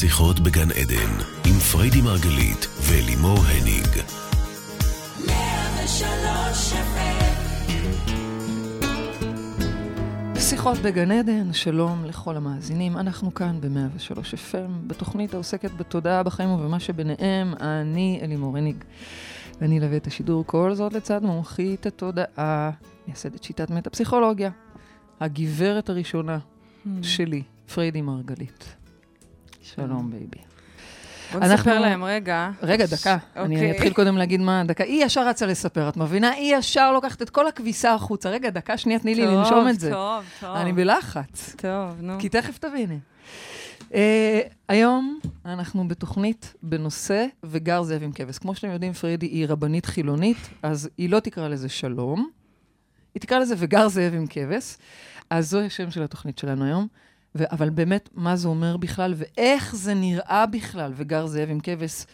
שיחות בגן עדן, עם פריידי מרגלית ולימור הניג. שיחות בגן עדן, שלום לכל המאזינים. אנחנו כאן ב-103 FM, בתוכנית העוסקת בתודעה בחיים ובמה שביניהם. אני אלימור הניג, ואני אלווה את השידור כל זאת לצד מומחית התודעה, מייסדת שיטת מטה-פסיכולוגיה, הגברת הראשונה הממ. שלי, פריידי מרגלית. שלום, בייבי. בוא אנחנו- נספר להם רגע. רגע, דקה. אני אוקיי. אתחיל קודם להגיד מה, דקה. היא ישר רצה לספר, את מבינה? היא ישר לוקחת את כל הכביסה החוצה. רגע, דקה, שנייה, תני לי טוב, לנשום את זה. טוב, טוב. אני בלחץ. טוב, נו. כי תכף תביני. אה, היום אנחנו בתוכנית בנושא וגר זאב עם כבש. כמו שאתם יודעים, פריידי היא רבנית חילונית, אז היא לא תקרא לזה שלום, היא תקרא לזה וגר זאב עם כבש. אז זו השם של התוכנית שלנו היום. ו- אבל באמת, מה זה אומר בכלל, ואיך זה נראה בכלל, וגר זאב עם כבש.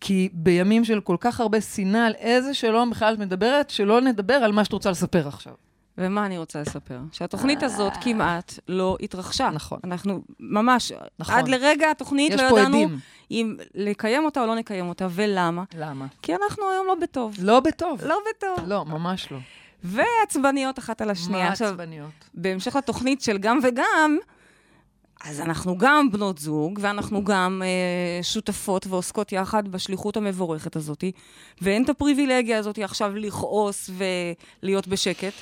כי בימים של כל כך הרבה שנאה, על איזה שלום בכלל את מדברת, שלא נדבר על מה שאת רוצה לספר עכשיו. ומה אני רוצה לספר? שהתוכנית הזאת כמעט לא התרחשה. נכון. אנחנו ממש, נכון. עד לרגע התוכנית לא ידענו. אם לקיים אותה או לא נקיים אותה, ולמה? למה? כי אנחנו היום לא בטוב. לא בטוב. לא בטוב. לא, ממש לא. ועצבניות אחת על השנייה. מה עכשיו, עצבניות? בהמשך לתוכנית של גם וגם, אז אנחנו גם בנות זוג, ואנחנו גם אה, שותפות ועוסקות יחד בשליחות המבורכת הזאת, ואין את הפריבילגיה הזאת עכשיו לכעוס ולהיות בשקט,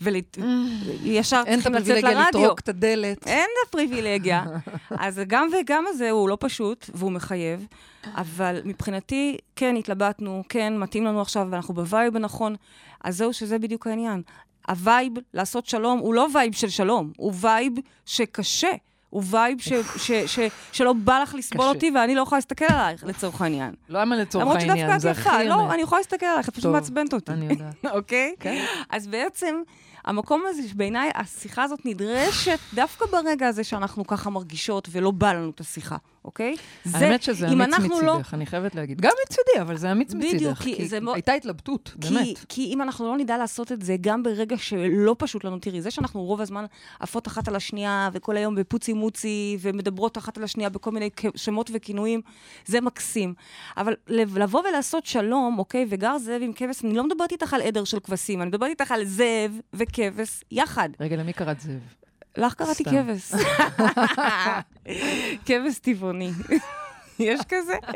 וישר אין את צריכים לצאת הפריבילגיה לרדיו. לטרוק את הדלת. אין את הפריבילגיה. אז גם וגם הזה הוא לא פשוט, והוא מחייב, אבל מבחינתי, כן, התלבטנו, כן, מתאים לנו עכשיו, ואנחנו בווייב הנכון. אז זהו, שזה בדיוק העניין. הווייב לעשות שלום הוא לא וייב של שלום, הוא וייב שקשה. הוא וייב ש, ש, ש, שלא בא לך לסבול. אותי, ואני לא יכולה להסתכל עלייך, לצורך העניין. למה לצורך למרות העניין? שדווקא זה את הכי יפה, אמת. לא, אני יכולה להסתכל עלייך, את פשוט מעצבנת אותי. אני יודעת. אוקיי? כן. אז בעצם, המקום הזה, שבעיניי השיחה הזאת נדרשת דווקא ברגע הזה שאנחנו ככה מרגישות ולא בא לנו את השיחה, אוקיי? זה- האמת שזה אמיץ אנחנו לא- מצידך, אני חייבת להגיד. גם מצידי, אבל זה אמיץ בדיוק, מצידך. כי כי זה הייתה התלבטות, כי, באמת. כי אם אנחנו לא נדע לעשות את זה גם ברגע שלא פשוט לנו, תראי, זה שאנחנו רוב הזמן עפות אחת על השנייה, וכל היום בפוצי מוצי, ומדברות אחת על השנייה בכל מיני שמות וכינויים, זה מקסים. אבל לב- לבוא ולעשות שלום, אוקיי, וגר זאב עם כבש, אני לא מדברת איתך על עדר של כבשים, אני מדברת איתך על זאב וכבש יחד. רגע, למי קראת זאב? לך קראתי. כבש. כבש טבעוני. יש כזה? הכבש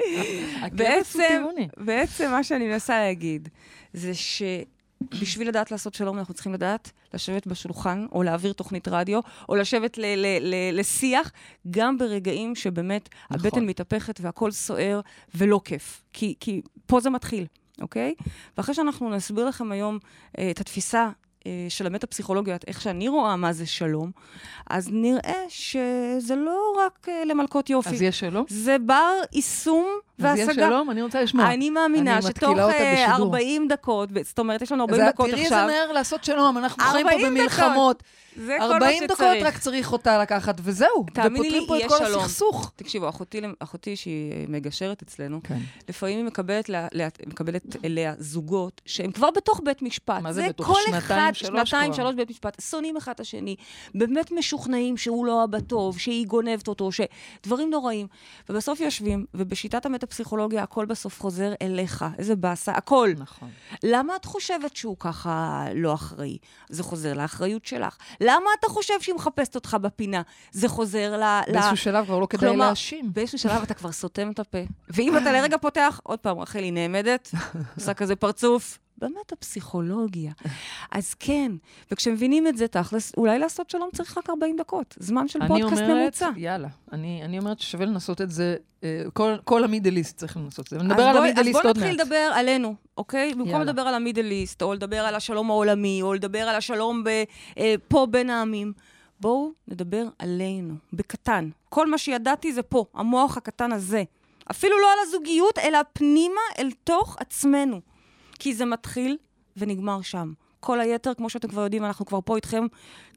הוא בעצם, טבעוני. בעצם מה שאני מנסה להגיד, זה שבשביל לדעת לעשות שלום, אנחנו צריכים לדעת לשבת בשולחן, או להעביר תוכנית רדיו, או לשבת ל- ל- ל- לשיח, גם ברגעים שבאמת נכון. הבטן מתהפכת והכל סוער ולא כיף. כי, כי פה זה מתחיל, אוקיי? ואחרי שאנחנו נסביר לכם היום אה, את התפיסה של המטה-פסיכולוגיה, איך שאני רואה מה זה שלום, אז נראה שזה לא רק אה, למלכות יופי. אז יש שלום? זה בר יישום אז והשגה. יש שלום? אני רוצה לשמוע. אני מאמינה אני שתוך מתקילה אותה אה, בשידור. 40 דקות, זאת אומרת, יש לנו 40 זה- דקות תראי איזה עכשיו. מהר לעשות שלום, אנחנו חיים פה 40 במלחמות. זה כל מה 40 דקות שצריך. רק צריך אותה לקחת, וזהו. תאמיני לי, יהיה כל שלום. הסכסוך. תקשיבו, אחותי, אחותי שהיא אה, מגשרת אצלנו, כן. לפעמים היא מקבלת, לה, לה, מקבלת אליה זוגות שהם כבר בתוך בית משפט. מה זה בתוך? כל שנתיים, אחד, שלוש שנתיים. שלוש בית משפט, שונאים אחד את השני, באמת משוכנעים שהוא לא אבא טוב, שהיא גונבת אותו, שדברים נוראים. ובסוף יושבים, ובשיטת המטה-פסיכולוגיה הכל בסוף חוזר אליך. איזה באסה, הכל. נכון. למה את חושבת שהוא ככה לא אחראי? זה חוזר לאחריות שלך. למה אתה חושב שהיא מחפשת אותך בפינה? זה חוזר ל... ל- באיזשהו שלב כבר לא כדאי כלומר, להאשים. באיזשהו שלב אתה כבר סותם את הפה. ואם אתה לרגע פותח, עוד פעם, רחל היא נעמדת, עושה כזה פרצוף. באמת הפסיכולוגיה. אז כן, וכשמבינים את זה תכלס, אולי לעשות שלום צריך רק 40 דקות. זמן של אני פודקאסט אומרת, ממוצע. יאללה, אני, אני אומרת ששווה לנסות את זה, אה, כל, כל המידל איסט צריך לנסות את זה. נדבר על בואי- המידל איסט אז עוד מעט. נתחיל לדבר עלינו, אוקיי? במקום יאללה. לדבר על המידל איסט, או לדבר על השלום העולמי, או לדבר על השלום ב, אה, פה בין העמים, בואו נדבר עלינו, בקטן. כל מה שידעתי זה פה, המוח הקטן הזה. אפילו לא על הזוגיות, אלא פנימה אל תוך עצמנו. כי זה מתחיל ונגמר שם. כל היתר, כמו שאתם כבר יודעים, אנחנו כבר פה איתכם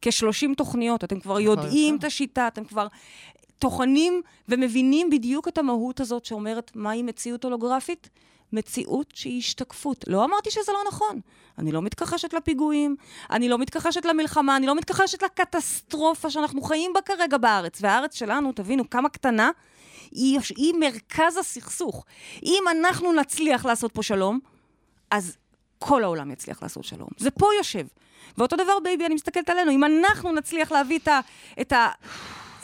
כ-30 תוכניות. אתם כבר יודעים את השיטה, אתם כבר טוחנים ומבינים בדיוק את המהות הזאת שאומרת מהי מציאות הולוגרפית. מציאות שהיא השתקפות. לא אמרתי שזה לא נכון. אני לא מתכחשת לפיגועים, אני לא מתכחשת למלחמה, אני לא מתכחשת לקטסטרופה שאנחנו חיים בה כרגע בארץ. והארץ שלנו, תבינו כמה קטנה, היא, היא מרכז הסכסוך. אם אנחנו נצליח לעשות פה שלום, אז כל העולם יצליח לעשות שלום. זה פה יושב. ואותו דבר, בייבי, אני מסתכלת עלינו. אם אנחנו נצליח להביא את, ה, את, ה,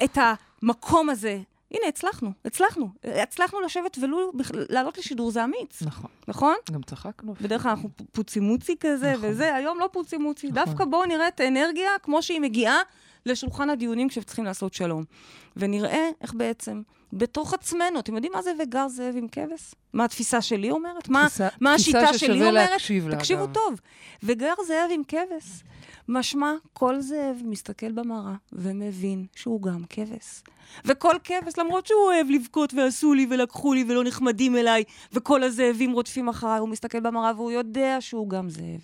את המקום הזה, הנה, הצלחנו, הצלחנו. הצלחנו לשבת ולו לעלות לשידור, זה אמיץ. נכון. נכון? גם צחקנו. בדרך כלל אנחנו פוצימוצי כזה נכון. וזה, היום לא פוצימוצי. נכון. דווקא בואו נראה את האנרגיה כמו שהיא מגיעה לשולחן הדיונים כשצריכים לעשות שלום. ונראה איך בעצם, בתוך עצמנו, אתם יודעים מה זה וגר זאב עם כבש? מה התפיסה שלי אומרת? מה, תפיסה- מה תפיסה השיטה ששווה שלי אומרת? להקשיב לה, תקשיבו אגב. טוב. וגר זאב עם כבש. משמע, כל זאב מסתכל במראה ומבין שהוא גם כבש. וכל כבש, למרות שהוא אוהב לבכות ועשו לי ולקחו לי ולא נחמדים אליי, וכל הזאבים רודפים אחריי, הוא מסתכל במראה והוא יודע שהוא גם זאב.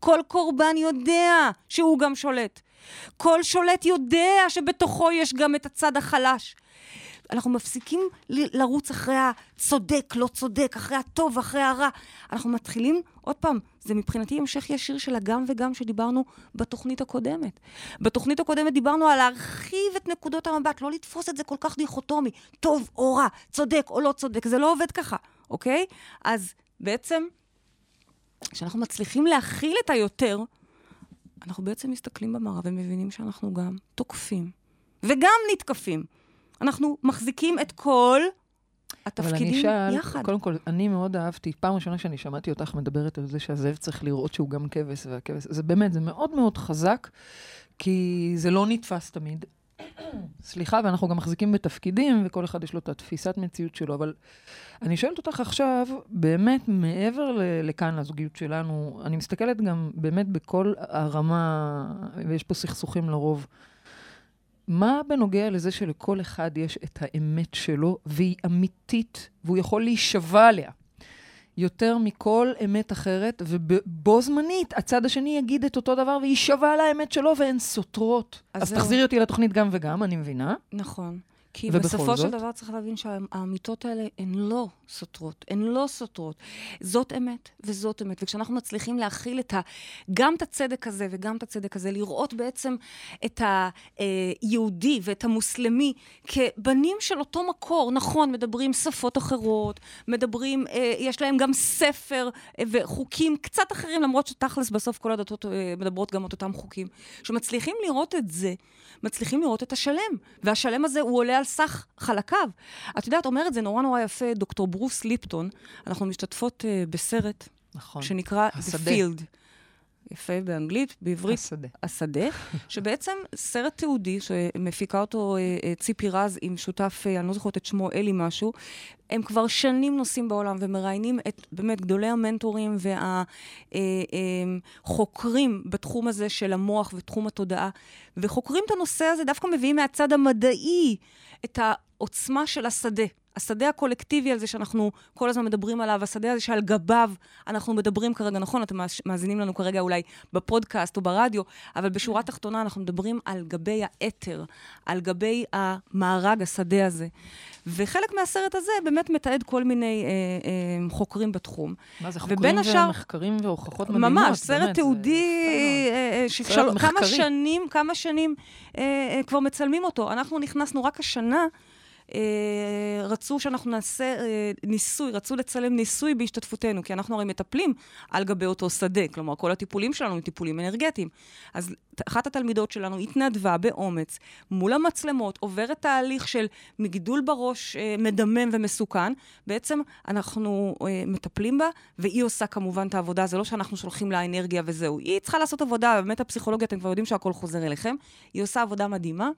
כל קורבן יודע שהוא גם שולט. כל שולט יודע שבתוכו יש גם את הצד החלש. אנחנו מפסיקים לרוץ אחרי הצודק, לא צודק, אחרי הטוב, אחרי הרע. אנחנו מתחילים, עוד פעם, זה מבחינתי המשך ישיר של הגם וגם שדיברנו בתוכנית הקודמת. בתוכנית הקודמת דיברנו על להרחיב את נקודות המבט, לא לתפוס את זה כל כך דיכוטומי, טוב או רע, צודק או לא צודק, זה לא עובד ככה, אוקיי? אז בעצם, כשאנחנו מצליחים להכיל את היותר, אנחנו בעצם מסתכלים במראה ומבינים שאנחנו גם תוקפים וגם נתקפים. אנחנו מחזיקים את כל אבל אני התפקידים אשאל, יחד. קודם כל, אני מאוד אהבתי, פעם ראשונה שאני שמעתי אותך מדברת על זה שהזאב צריך לראות שהוא גם כבש, והכבש, זה באמת, זה מאוד מאוד חזק, כי זה לא נתפס תמיד. סליחה, ואנחנו גם מחזיקים בתפקידים, וכל אחד יש לו את התפיסת מציאות שלו, אבל אני שואלת אותך עכשיו, באמת, מעבר ל- לכאן, לזוגיות שלנו, אני מסתכלת גם באמת בכל הרמה, ויש פה סכסוכים לרוב. מה בנוגע לזה שלכל אחד יש את האמת שלו, והיא אמיתית, והוא יכול להישבע עליה יותר מכל אמת אחרת, ובו זמנית הצד השני יגיד את אותו דבר ויישבע על האמת שלו, והן סותרות. אז אז. תחזירי אותי לתוכנית גם וגם, אני מבינה. נכון. כי בסופו של זאת? דבר צריך להבין שהאמיתות האלה הן לא סותרות, הן לא סותרות. זאת אמת וזאת אמת. וכשאנחנו מצליחים להכיל את ה, גם את הצדק הזה וגם את הצדק הזה, לראות בעצם את היהודי ואת המוסלמי כבנים של אותו מקור, נכון, מדברים שפות אחרות, מדברים, אה, יש להם גם ספר אה, וחוקים קצת אחרים, למרות שתכלס בסוף כל הדתות אה, מדברות גם את אותם חוקים. שמצליחים לראות את זה, מצליחים לראות את השלם. והשלם הזה הוא עולה על סך חלקיו. את יודעת, אומר את זה נורא נורא יפה דוקטור ברוס ליפטון. אנחנו משתתפות uh, בסרט נכון. שנקרא The השדה. Field. יפה באנגלית, בעברית השדה. השדה, שבעצם סרט תיעודי שמפיקה אותו אה, אה, ציפי רז עם שותף, אני לא זוכרת את שמו, אלי משהו, הם כבר שנים נוסעים בעולם ומראיינים את באמת גדולי המנטורים והחוקרים בתחום הזה של המוח ותחום התודעה, וחוקרים את הנושא הזה, דווקא מביאים מהצד המדעי את העוצמה של השדה. השדה הקולקטיבי הזה שאנחנו כל הזמן מדברים עליו, השדה הזה שעל גביו אנחנו מדברים כרגע, נכון, אתם מאז- מאזינים לנו כרגע אולי בפודקאסט או ברדיו, אבל בשורה התחתונה אנחנו מדברים על גבי האתר, על גבי המארג, השדה הזה. וחלק מהסרט הזה באמת מתעד כל מיני אה, אה, חוקרים בתחום. מה זה, חוקרים השאר- ומחקרים והוכחות מדהימות? ממש, סרט באמת, זה תיעודי. אה, אה, סרט ששל- כמה מחקרי. שנים, כמה שנים אה, אה, כבר מצלמים אותו. אנחנו נכנסנו רק השנה. אה, רצו שאנחנו נעשה אה, ניסוי, רצו לצלם ניסוי בהשתתפותנו, כי אנחנו הרי מטפלים על גבי אותו שדה, כלומר, כל הטיפולים שלנו הם טיפולים אנרגטיים. אז אחת התלמידות שלנו התנדבה באומץ מול המצלמות, עוברת תהליך של מגידול בראש אה, מדמם ומסוכן, בעצם אנחנו מטפלים בה, והיא עושה כמובן את העבודה, זה לא שאנחנו שולחים לה אנרגיה וזהו. היא צריכה לעשות עבודה, באמת הפסיכולוגיה, אתם כבר יודעים שהכל חוזר אליכם. היא עושה עבודה מדהימה.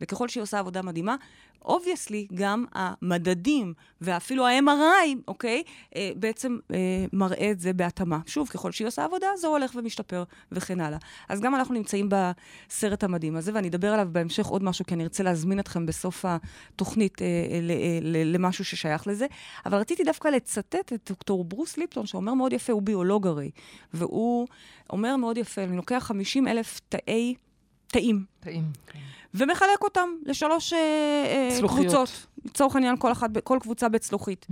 וככל שהיא עושה עבודה מדהימה, obviously גם המדדים ואפילו ה-MRI, אוקיי, אה, בעצם אה, מראה את זה בהתאמה. שוב, ככל שהיא עושה עבודה, זה הולך ומשתפר וכן הלאה. אז גם אנחנו נמצאים בסרט המדהים הזה, ואני אדבר עליו בהמשך עוד משהו, כי אני ארצה להזמין אתכם בסוף התוכנית אה, אה, ל- אה, ל- למשהו ששייך לזה. אבל רציתי דווקא לצטט את דוקטור ברוס ליפטון, שאומר מאוד יפה, הוא ביולוג הרי, והוא אומר מאוד יפה, אני לוקח 50 אלף תאי, תאים. טעים. ומחלק אותם לשלוש אה, אה, צלוחיות. קבוצות. לצורך העניין, כל, אחת, כל קבוצה בצלוחית.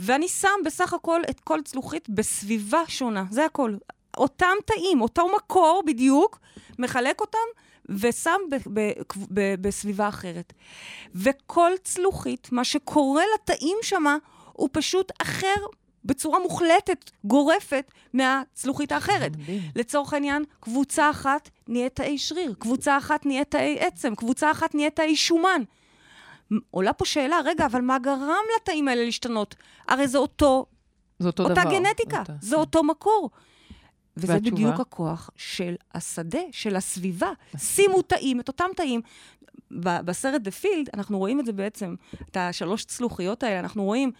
ואני שם בסך הכל את כל צלוחית בסביבה שונה, זה הכל. אותם תאים, אותו מקור בדיוק, מחלק אותם ושם ב- ב- ב- בסביבה אחרת. וכל צלוחית, מה שקורה לתאים שמה, הוא פשוט אחר בצורה מוחלטת, גורפת, מהצלוחית האחרת. מדהים. לצורך העניין, קבוצה אחת נהיית תאי שריר, קבוצה אחת נהיית תאי עצם, קבוצה אחת נהיית תאי שומן. עולה פה שאלה, רגע, אבל מה גרם לתאים האלה להשתנות? הרי זה אותו, זה אותו אותה דבר. גנטיקה, אותה- זה אותו מקור. וזה והתשובה? בדיוק הכוח של השדה, של הסביבה. שימו תאים, את אותם תאים. בסרט The Field, אנחנו רואים את זה בעצם, את השלוש צלוחיות האלה, אנחנו רואים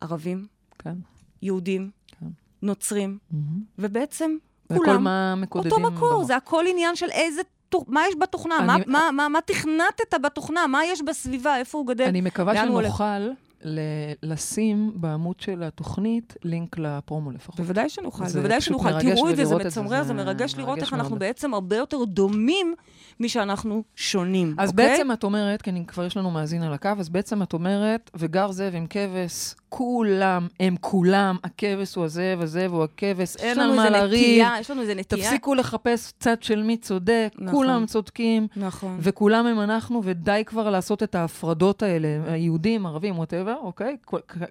ערבים, כן. יהודים, כן. נוצרים, מהמם. ובעצם וכל כולם מה מקודדים. אותו מקור, במוח. זה הכל עניין של איזה... מה יש בתוכנה? מה, אני- מה, מה, מה תכנתת בתוכנה? מה יש בסביבה? איפה הוא גדל? אני מקווה? שנוכל ל- לשים בעמוד של התוכנית לינק לפרומו לפחות. בוודאי שנוכל, בוודאי שנוכל. תראו את זה, זה מצמרר, זה זה מרגש לראות איך אנחנו מאוד. בעצם הרבה יותר דומים משאנחנו שונים, אז אוקיי? בעצם את אומרת, כי כבר יש לנו מאזין על הקו, אז בעצם את אומרת, וגר זאב עם כבש, כולם, הם כולם, הכבש הוא הזאב, הזאב הוא הכבש, יש אין לנו על מה איזה לריב. נטייה, יש לנו איזה נטייה. תפסיקו לחפש צד של מי צודק, נכון. כולם צודקים, נכון. וכולם הם אנחנו, ודי כבר לעשות את ההפרדות האלה, היהודים, ערבים, ווטאבר, אוקיי?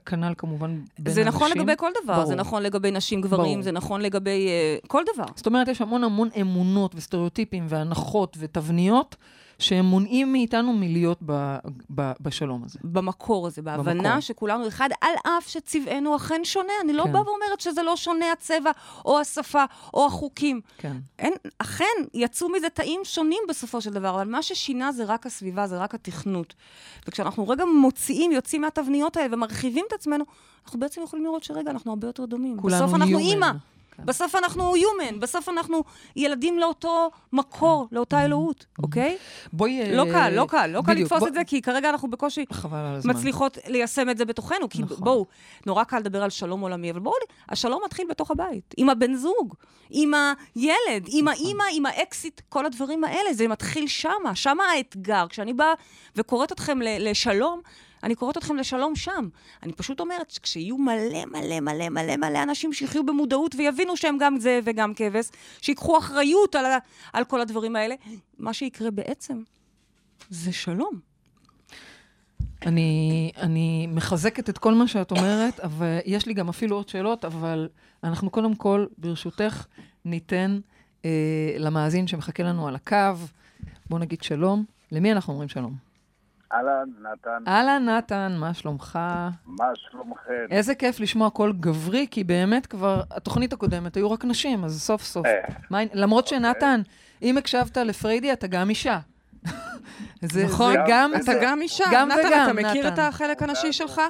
כנ"ל כמובן בין אנשים. זה נכון לגבי כל דבר, ברור. זה נכון לגבי נשים גברים, ברור. זה נכון לגבי אה, כל דבר. זאת אומרת, יש המון המון אמונות וסטריאוטיפים והנחות ותבניות שהם מונעים מאיתנו מלהיות ב, ב, בשלום הזה. במקור הזה, בהבנה במקור. שכולנו אחד, על אף שצבענו אכן שונה. אני לא כן. באה ואומרת שזה לא שונה הצבע, או השפה, או החוקים. כן. אין, אכן, יצאו מזה תאים שונים בסופו של דבר, אבל מה ששינה זה רק הסביבה, זה רק התכנות. וכשאנחנו רגע מוציאים, יוצאים מהתבניות האלה ומרחיבים את עצמנו, אנחנו בעצם יכולים לראות שרגע, אנחנו הרבה יותר דומים. בסוף אנחנו. אימא. כן. בסוף אנחנו human, בסוף אנחנו ילדים לאותו מקור, לאותה אלוהות, אוקיי? בואי... לא אה, קל, לא קל, לא קל לתפוס את זה, כי כרגע אנחנו בקושי. מצליחות ליישם את זה בתוכנו, כי נכון. בואו, נורא קל לדבר על שלום עולמי, אבל בואו, השלום מתחיל בתוך הבית, עם הבן זוג, עם הילד, עם נכון. האימא, עם האקסיט, כל הדברים האלה, זה מתחיל שמה, שמה האתגר. כשאני באה וקוראת אתכם לשלום, אני קוראת אתכם לשלום שם. אני פשוט אומרת שכשיהיו מלא מלא מלא מלא מלא אנשים שיחיו במודעות ויבינו שהם גם זה וגם כבש, שיקחו אחריות על, על כל הדברים האלה, מה שיקרה בעצם זה שלום. אני, אני מחזקת את כל מה שאת אומרת, אבל יש לי גם אפילו עוד שאלות, אבל אנחנו קודם כל, ברשותך, ניתן אה, למאזין שמחכה לנו על הקו, בוא נגיד שלום. למי אנחנו אומרים שלום? אהלן, נתן, אהלן, נתן, מה שלומך? מה שלומכם? איזה כיף לשמוע קול גברי, כי באמת כבר, התוכנית הקודמת היו רק נשים, אז סוף סוף. אה, מה, למרות שנתן, אם הקשבת לפריידי, אתה גם אישה. זה, נכון, זה גם, אתה זה, גם אישה. גם נתן, וגם, אתה מכיר את נתן. החלק הנשי שלך?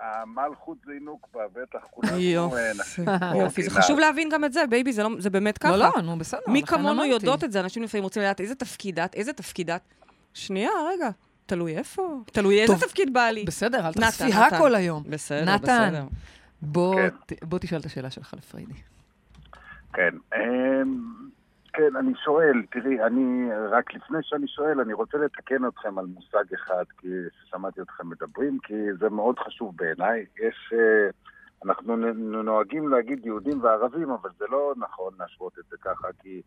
המלכות זה נוקבה, בטח כולנו... יופי. אה, נשים יופי, זה אורגינל. חשוב להבין גם את זה, בייבי, זה, לא, זה באמת ככה. לא, לא, נו, בסדר. מי כמונו. יודעות את זה, אנשים לפעמים רוצים לדעת איזה תפקיד את, איזה תפקיד את. שנייה, רגע, תלוי איפה, תלוי איזה תפקיד בא לי. בסדר, אל נתן, נתן. הכל היום. בסדר, נתן, בסדר. בוא, כן. ת- בוא תשאל את השאלה שלך לפריידי. כן. אמ, כן, אני שואל, תראי, אני, רק לפני שאני שואל, אני רוצה לתקן אתכם על מושג אחד, כי שמעתי אתכם מדברים, כי זה מאוד חשוב בעיניי. יש, אה, אנחנו נ- נוהגים להגיד יהודים וערבים, אבל זה לא נכון להשוות את זה ככה, כי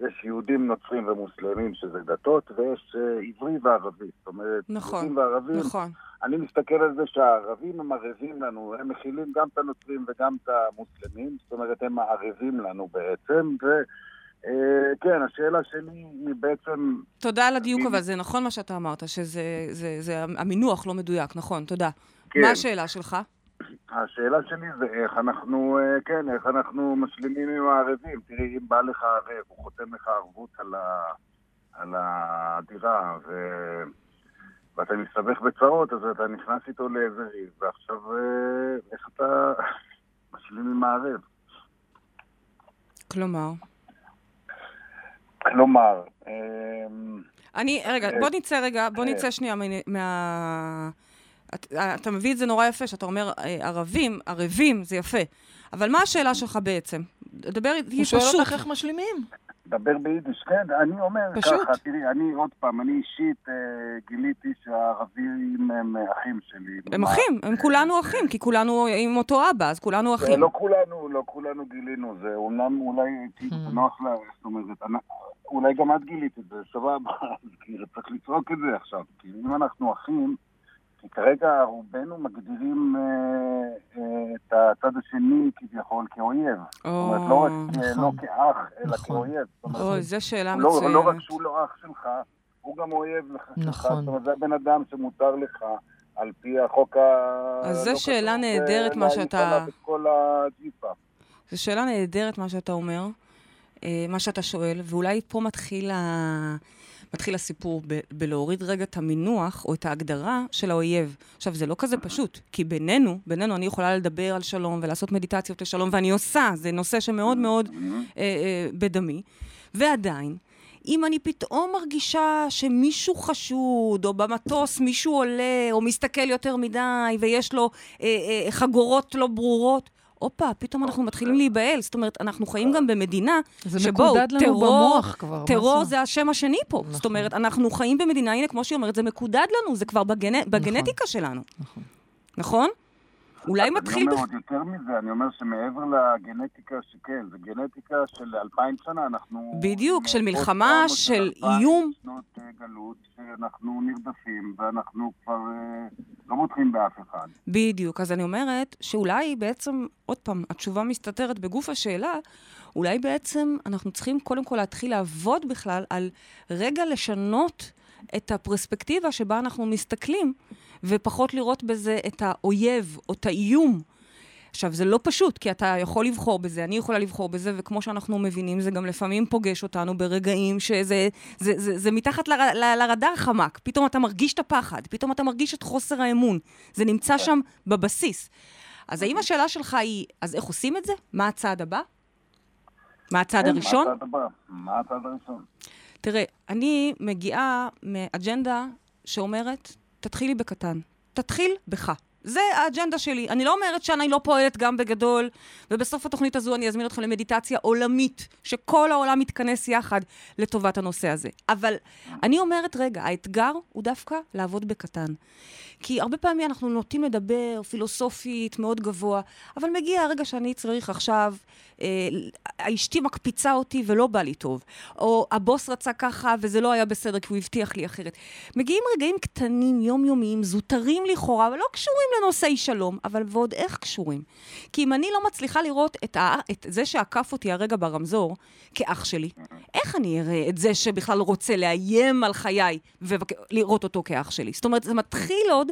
יש יהודים, נוצרים ומוסלמים, שזה דתות, ויש אה, עברי וערבי. זאת אומרת, נכון, יהודים וערבים, נכון. אני מסתכל על זה שהערבים הם ערבים לנו, הם מכילים גם את הנוצרים וגם את המוסלמים, זאת אומרת, הם הערבים לנו בעצם, וכן, השאלה שלי היא בעצם, תודה על הדיוק, אבל זה נכון מה שאתה אמרת, שזה, זה, זה, המינוח לא מדויק, נכון, תודה. כן. מה השאלה שלך? השאלה שלי זה איך אנחנו, אה, כן, איך אנחנו משלימים עם הערבים. תראי, אם בא לך ערב, הוא חותם לך ערבות על, ה, על הדירה, ו... ואתה מסתבך בצרות, אז אתה נכנס איתו לאיזה ריב, ועכשיו אה, איך אתה משלים עם הערב? כלומר, כלומר, אמ, אני, רגע, אה, בוא נצא רגע, בוא אה. נצא שנייה מה... את- אתה מביא את זה נורא יפה, שאתה אומר אה, ערבים, ערבים, זה יפה. אבל מה השאלה שלך בעצם? דבר איתי הוא פשוט. שואל אותך איך משלימים. דבר ביידיש, כן, אני אומר פשוט. ככה, תראי, אני עוד פעם, אני אישית אה, גיליתי שהערבים הם אה, אחים שלי. הם מה- אחים, הם כולנו אחים, כי כולנו עם אותו אבא, אז כולנו אחים. לא כולנו, לא כולנו גילינו, זה אומנם אולי, כאילו, Hmm. זה נוח לה, זאת אומרת, אולי גם את גילית את זה, סבבה, אז כאילו צריך לצעוק את זה עכשיו, כי אם אנחנו אחים, כי כרגע רובנו מגדירים אה, אה, את הצד השני כביכול כאויב. זאת אומרת, לא רק אה, נכון. לא כאח, אלא נכון. כאויב. אוי, זו שאלה הוא לא, לא רק מצוינת. שהוא לא אח שלך, הוא גם אויב לך. נכון. זאת אומרת, זה הבן אדם שמותר לך, על פי החוק ה... אז זו לא שאלה כתוב, נהדרת, אה, מה שאתה-. זו שאלה נהדרת, מה שאתה אומר, אה, מה שאתה שואל, ואולי פה מתחיל, ה... מתחיל הסיפור ב... בלהוריד רגע את המינוח או את ההגדרה של האויב. עכשיו, זה לא כזה פשוט, כי בינינו, בינינו אני יכולה לדבר על שלום ולעשות מדיטציות לשלום, ואני עושה, זה נושא שמאוד מאוד אה, אה, בדמי, ועדיין, אם אני פתאום מרגישה שמישהו חשוד, או במטוס מישהו עולה, או מסתכל יותר מדי, ויש לו אה, אה, חגורות לא ברורות, הופה, פתאום אנחנו מתחילים להיבהל. זאת אומרת, אנחנו חיים גם במדינה זה שבו מקודד לנו טרור, כבר. טרור זה? השם השני פה. זאת נכון. אומרת, אנחנו חיים במדינה, הנה, כמו שהיא אומרת, זה מקודד לנו, זה כבר בגנ... בגנטיקה שלנו. נכון. נכון? אולי מתחיל... אני אומר עוד יותר מזה, אני אומר שמעבר לגנטיקה שכן, זה גנטיקה של אלפיים שנה, אנחנו... בדיוק, של מלחמה, של איום. שנות אה, גלות, שאנחנו נרדפים, ואנחנו כבר אה, לא מותחים באף אחד. בדיוק. אז אני אומרת שאולי בעצם, עוד פעם, התשובה מסתתרת בגוף השאלה, אולי בעצם אנחנו צריכים קודם כל להתחיל לעבוד בכלל על רגע לשנות את הפרספקטיבה שבה אנחנו מסתכלים, ופחות לראות בזה את האויב או את האיום. עכשיו, זה לא פשוט, כי אתה יכול לבחור בזה, אני יכולה לבחור בזה, וכמו שאנחנו מבינים, זה גם לפעמים פוגש אותנו ברגעים שזה זה, זה, זה מתחת ל, ל, לרדאר חמק. פתאום אתה מרגיש את הפחד, פתאום אתה מרגיש את חוסר האמון. זה נמצא שם בבסיס. אז האם השאלה שלך היא, אז איך עושים את זה? מה הצעד הבא? מה הצעד כן, הראשון? מה הצעד הבא? מה הצעד הראשון? תראה, אני מגיעה מאג'נדה שאומרת, תתחילי בקטן. תתחיל בך. זה האג'נדה שלי. אני לא אומרת שאני לא פועלת גם בגדול, ובסוף התוכנית הזו אני אזמין אתכם למדיטציה עולמית, שכל העולם מתכנס יחד לטובת הנושא הזה. אבל אני אומרת, רגע, האתגר הוא דווקא לעבוד בקטן. כי הרבה פעמים אנחנו נוטים לדבר פילוסופית מאוד גבוה, אבל מגיע הרגע שאני צריך עכשיו, אה, אשתי מקפיצה אותי ולא בא לי טוב, או הבוס רצה ככה וזה לא היה בסדר כי הוא הבטיח לי אחרת. מגיעים רגעים קטנים, יומיומיים, זוטרים לכאורה, ולא קשורים לנושאי שלום, אבל ועוד איך קשורים. כי אם אני לא מצליחה לראות את, ה, את זה שעקף אותי הרגע ברמזור כאח שלי, איך אני אראה את זה שבכלל רוצה לאיים על חיי ולראות אותו כאח שלי? זאת אומרת, זה מתחיל עוד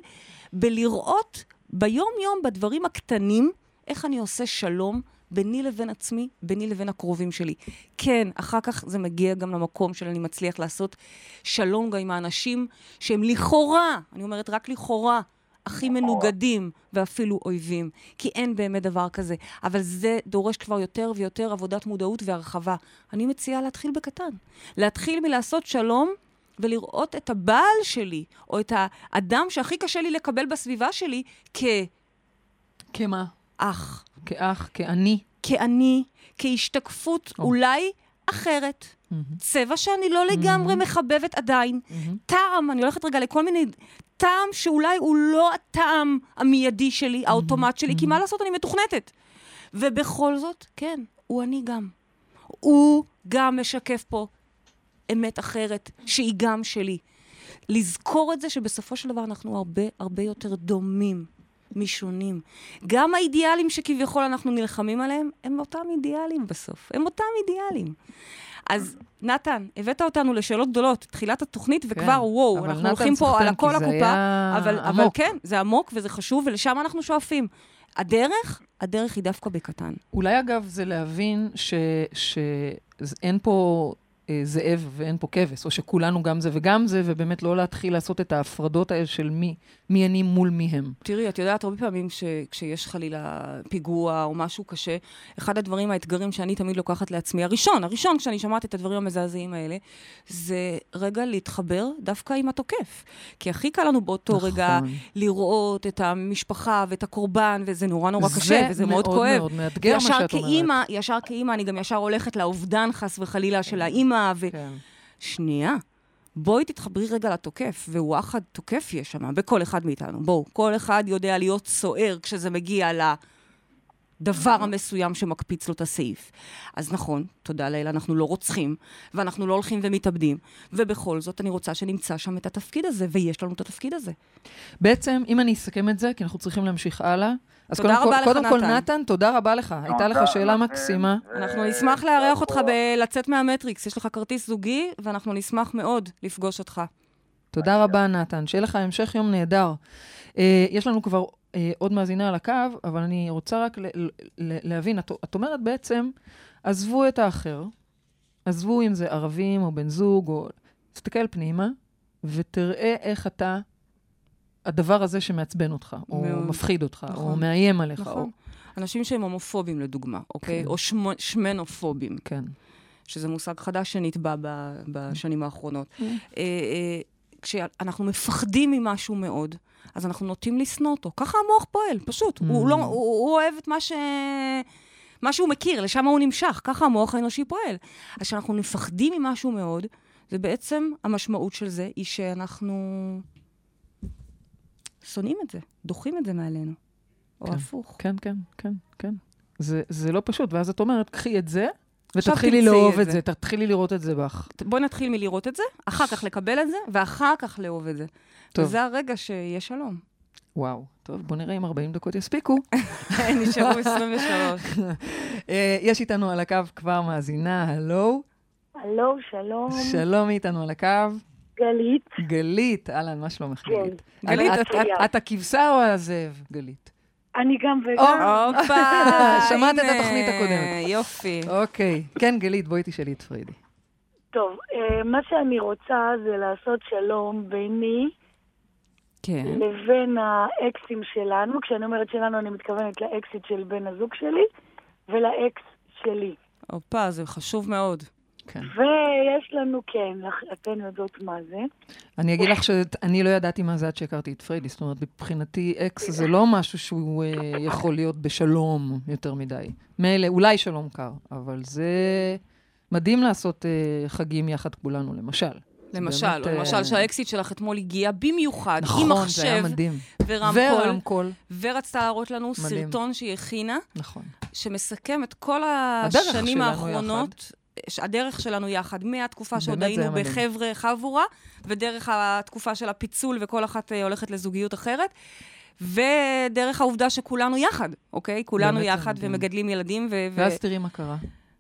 בלראות ביום-יום, בדברים הקטנים, איך אני עושה שלום ביני לבין עצמי, ביני לבין הקרובים שלי. כן, אחר כך זה מגיע גם למקום של אני מצליח לעשות שלום גם עם האנשים שהם לכאורה, אני אומרת רק לכאורה, הכי מנוגדים ואפילו אויבים. כי אין באמת דבר כזה. אבל זה דורש כבר יותר ויותר עבודת מודעות והרחבה. אני מציעה להתחיל בקטן. להתחיל מלעשות שלום ולראות את הבעל שלי, או את האדם שהכי קשה לי לקבל בסביבה שלי, כמה? כאח. כאח, כאני. כאני, כהשתקפות או. אולי אחרת. צבע שאני לא לגמרי מחבבת עדיין. טעם, אני הולכת רגע לכל מיני... טעם שאולי הוא לא הטעם המיידי שלי, האוטומט שלי, כי מה לעשות, אני מתוכנתת. ובכל זאת, כן, הוא אני גם. הוא גם משקף פה אמת אחרת, שהיא גם שלי. לזכור את זה שבסופו של דבר אנחנו הרבה הרבה יותר דומים משונים. גם האידיאלים שכביכול אנחנו נלחמים עליהם, הם אותם אידיאלים בסוף. הם אותם אידיאלים. אז נתן, הבאת אותנו לשאלות גדולות, תחילת התוכנית, וכבר כן, וואו, אנחנו הולכים פה על הכל הקופה, היה אבל, אבל. כן, זה עמוק וזה חשוב, ולשם אנחנו שואפים. הדרך, הדרך היא דווקא בקטן. אולי אגב זה להבין שאין פה אה, זאב ואין פה כבש, או שכולנו גם זה וגם זה, ובאמת לא להתחיל לעשות את ההפרדות האלה של מי, מי אני מול מי הם. תראי, את יודעת, הרבה פעמים שכשיש חלילה פיגוע או משהו קשה, אחד הדברים, האתגרים שאני תמיד לוקחת לעצמי, הראשון, הראשון, כשאני שומעת את הדברים המזעזעים האלה, זה רגע להתחבר דווקא עם התוקף. כי הכי קל לנו באותו נכון. רגע לראות את המשפחה ואת הקורבן, וזה נורא נורא קשה, וזה מאוד כואב. זה מאוד מאוד מאתגר מה שאת אומרת. כאימא, ישר כאימא, אני גם ישר הולכת לאובדן, חס וחלילה, של האימא, ו... כן. שנייה. בואי תתחברי רגע לתוקף, ווואחד תוקף יש שם, בכל אחד מאיתנו. בואו, כל אחד יודע להיות סוער כשזה מגיע לדבר המסוים שמקפיץ לו את הסעיף. אז נכון, תודה לאל, אנחנו לא רוצחים, ואנחנו לא הולכים ומתאבדים, ובכל זאת אני רוצה שנמצא שם את התפקיד הזה, ויש לנו את התפקיד הזה. בעצם, אם אני אסכם את זה, כי אנחנו צריכים להמשיך הלאה, אז תודה קודם, רבה כל, לך, קודם כל, נתן. נתן, תודה רבה לך. הייתה לך שאלה מקסימה. אנחנו נשמח לארח אותך בלצאת מהמטריקס, יש לך כרטיס זוגי, ואנחנו נשמח מאוד לפגוש אותך. תודה רבה, נתן. שיהיה לך המשך יום נהדר. אה, יש לנו כבר אה, עוד מאזינה על הקו, אבל אני רוצה רק ל- ל- ל- להבין, את, את אומרת בעצם, עזבו את האחר, עזבו אם זה ערבים או בן זוג, או... תסתכל פנימה, ותראה איך אתה, הדבר הזה שמעצבן אותך, או מאוד. מפחיד אותך, או נכון. מאיים עליך. או... נכון. אנשים שהם הומופובים, לדוגמה, אוקיי? כן. או שמו- שמנופובים. כן. שזה מושג חדש שנטבע ב- בשנים האחרונות. Mm. אה, אה, כשאנחנו מפחדים ממשהו מאוד, אז אנחנו נוטים לשנוא אותו. ככה המוח פועל, פשוט. Mm. הוא, לא, הוא, הוא אוהב את מה ש... מה שהוא מכיר, לשם הוא נמשך, ככה המוח האנושי פועל. אז כשאנחנו מפחדים ממשהו מאוד, זה בעצם, המשמעות של זה היא שאנחנו שונאים את זה, דוחים את זה מעלינו. או כן. הפוך. כן, כן, כן, כן. זה, זה לא פשוט, ואז את אומרת, קחי את זה, ותתחילי לאהוב את את זה. זה, תתחילי לראות את זה בך. בואי נתחיל מלראות את זה, אחר כך לקבל את זה, ואחר כך לאהוב את זה. טוב. וזה הרגע שיהיה שלום. וואו. טוב, בוא נראה אם 40 דקות יספיקו. נשארו 23. אה, יש איתנו על הקו כבר מאזינה, הלו. הלו, שלום. שלום איתנו על הקו. גלית. גלית, אהלן, מה שלומך, כן. גלית? גלית, את- הכבשה או הזאב, גלית? אני גם וגם. הופה, שמעת את התוכנית הקודמת. יופי. אוקיי. כן, גלית, בואי תשאלי את פרידי. טוב, אה, מה שאני רוצה זה לעשות שלום ביני כן. לבין האקסים שלנו. כשאני אומרת שלנו, אני מתכוונת לאקסית של בן הזוג שלי ולאקס שלי. הופה, זה חשוב מאוד. כן. ויש לנו, כן, אתן יודעות מה זה. אני אגיד לך שאני לא ידעתי מה זה עד שהכרתי את פריידי. זאת אומרת, מבחינתי אקס זה לא משהו שהוא אה, יכול להיות בשלום יותר מדי. מילא, אולי שלום קר, אבל זה מדהים לעשות אה, חגים יחד כולנו, למשל. למשל, באמת, או אה, למשל שהאקס שלך אתמול הגיע במיוחד, עם נכון, זה היה מחשב מדהים. ורמקול, ורמקול, ורצתה להראות לנו מדהים. סרטון שהיא הכינה, נכון. שמסכם את כל השנים האחרונות. הדרך שלנו יחד, מהתקופה שעוד היינו. בחבר'ה חבורה, ודרך התקופה של הפיצול וכל אחת אה, הולכת לזוגיות אחרת, ודרך העובדה שכולנו יחד, אוקיי? כולנו יחד מדהים. ומגדלים ילדים, ו- ואז תראי מה קרה.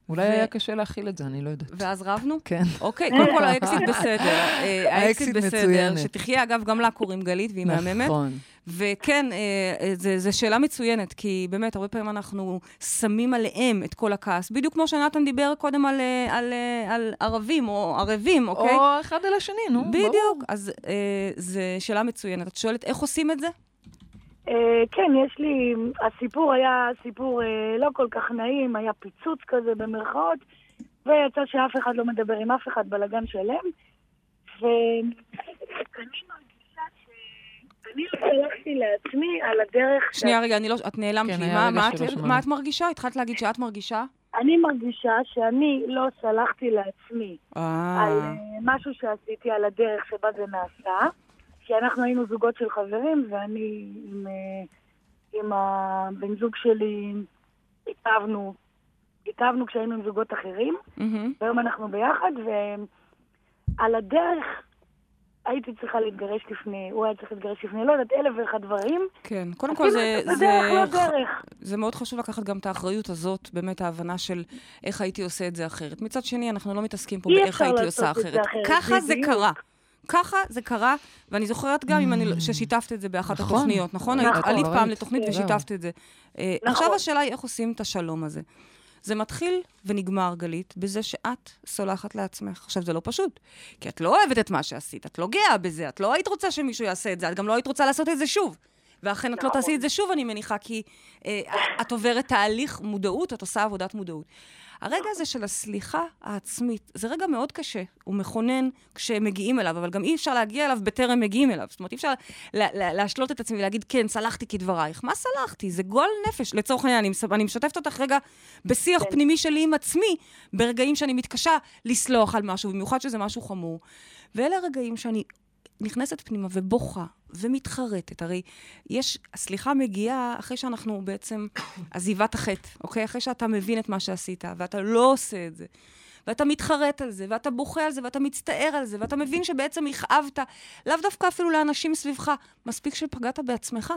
אולי היה קשה להכיל את זה, אני לא יודעת. ואז רבנו? כן. אוקיי, קודם כל האקסיט בסדר. אה, האקסיט בסדר. שתחיה, אגב, גם לה קוראים גלית, והיא מהממת. נכון. וכן, אה, זו שאלה מצוינת, כי באמת, הרבה פעמים אנחנו שמים עליהם את כל הכעס. בדיוק כמו שנתן דיבר קודם על, אה, על, אה, על ערבים או ערבים, אוקיי? או אחד על השני, נו, ברור. בדיוק. אז אה, זו שאלה מצוינת. את שואלת, איך עושים את זה? אה, כן, יש לי, הסיפור היה סיפור אה, לא כל כך נעים, היה פיצוץ כזה במרכאות, ויצא שאף אחד לא מדבר עם אף אחד, בלאגן שלם. ואני מרגישה שאני לא שלחתי לעצמי על הדרך... שנייה, רגע, אני לא... את נעלמת כן, לי. מה- את- מרגישה? התחלת להגיד שאת מרגישה? אני מרגישה שאני לא סלחתי לעצמי על אה, אה, משהו שעשיתי על הדרך שבה זה נעשה, כי אנחנו היינו זוגות של חברים, ואני עם, אה, עם הבן זוג שלי התאהבנו, התאהבנו כשהיינו עם זוגות אחרים. והיום אנחנו ביחד, ועל הדרך הייתי צריכה להתגרש לפני, הוא היה צריך להתגרש לפני, לא יודעת, אלף ואחד דברים. כן, קודם כל זה... זה- בדרך, לא דרך. זה מאוד חשוב לקחת גם את האחריות הזאת, באמת ההבנה של איך הייתי עושה את זה אחרת. מצד שני, אנחנו לא מתעסקים פה אי באיך הייתי עושה אחרת. אחרת, ככה זה. קרה. ככה זה קרה, ואני זוכרת גם אם אני, לא- ששיתפת את זה באחת נכון. התוכניות, נכון? נכון. עלית פעם ראית. לתוכנית כן. ושיתפת את זה. אה, נכון. עכשיו השאלה היא איך עושים את השלום הזה. זה מתחיל ונגמר, גלית, בזה שאת סולחת לעצמך. עכשיו, זה לא פשוט, כי את לא אוהבת את מה שעשית, את לא גאה בזה, את לא היית רוצה שמישהו יעשה את זה, את גם לא היית רוצה לעשות את זה שוב. ואכן את לא. תעשי את זה שוב, אני מניחה, כי אה, את עוברת תהליך מודעות, את עושה עבודת מודעות. הרגע הזה של הסליחה העצמית, זה רגע מאוד קשה, הוא מכונן כשמגיעים אליו, אבל גם אי אפשר להגיע אליו בטרם מגיעים אליו. זאת אומרת, אי אפשר לה, לה, להשלות את עצמי ולהגיד, כן, סלחתי כדברייך. מה סלחתי? זה גועל נפש. לצורך העניין, אני, אני משתפת אותך רגע בשיח כן. פנימי שלי עם עצמי, ברגעים שאני מתקשה לסלוח על משהו, במיוחד שזה משהו חמור. ואלה הרגעים שאני נכנסת פנימה ובוכה ומתחרטת. הרי יש, הסליחה מגיעה אחרי שאנחנו בעצם עזיבת החטא, אוקיי? אחרי שאתה מבין את מה שעשית, ואתה לא עושה את זה. ואתה מתחרט על זה, ואתה בוכה על זה, ואתה מצטער על זה, ואתה מבין שבעצם הכאבת, לאו דווקא אפילו לאנשים סביבך, מספיק שפגעת בעצמך.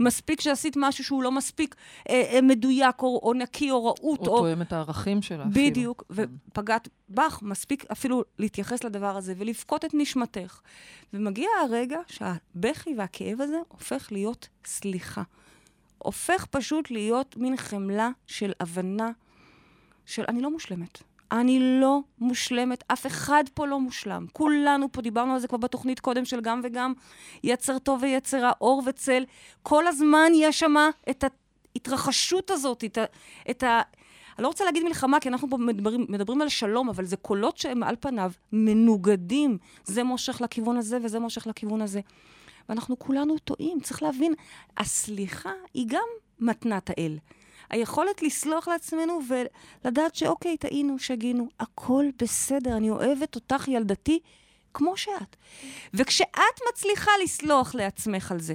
מספיק שעשית משהו שהוא לא מספיק אה, אה, מדויק, או, או נקי, או רהוט, הוא או... תואם את הערכים שלה אפילו. כן. בדיוק, ופגעת בך, מספיק אפילו להתייחס לדבר הזה ולבכות את נשמתך. ומגיע הרגע שהבכי והכאב הזה הופך להיות סליחה. הופך פשוט להיות מין חמלה של הבנה של אני לא מושלמת. אני לא מושלמת, אף אחד פה לא מושלם. כולנו פה, דיברנו על זה כבר בתוכנית קודם של גם וגם, יצר טוב ויצר רע, אור וצל. כל הזמן יש שם את ההתרחשות הזאת, את ה... את ה אני לא רוצה להגיד מלחמה, כי אנחנו פה מדברים, מדברים על שלום, אבל זה קולות שהם על פניו מנוגדים. זה מושך לכיוון הזה וזה מושך לכיוון הזה. ואנחנו כולנו טועים. צריך להבין, הסליחה היא גם מתנת האל. היכולת לסלוח לעצמנו ולדעת שאוקיי, טעינו, שגינו, הכל בסדר, אני אוהבת אותך ילדתי כמו שאת. וכשאת מצליחה לסלוח לעצמך על זה,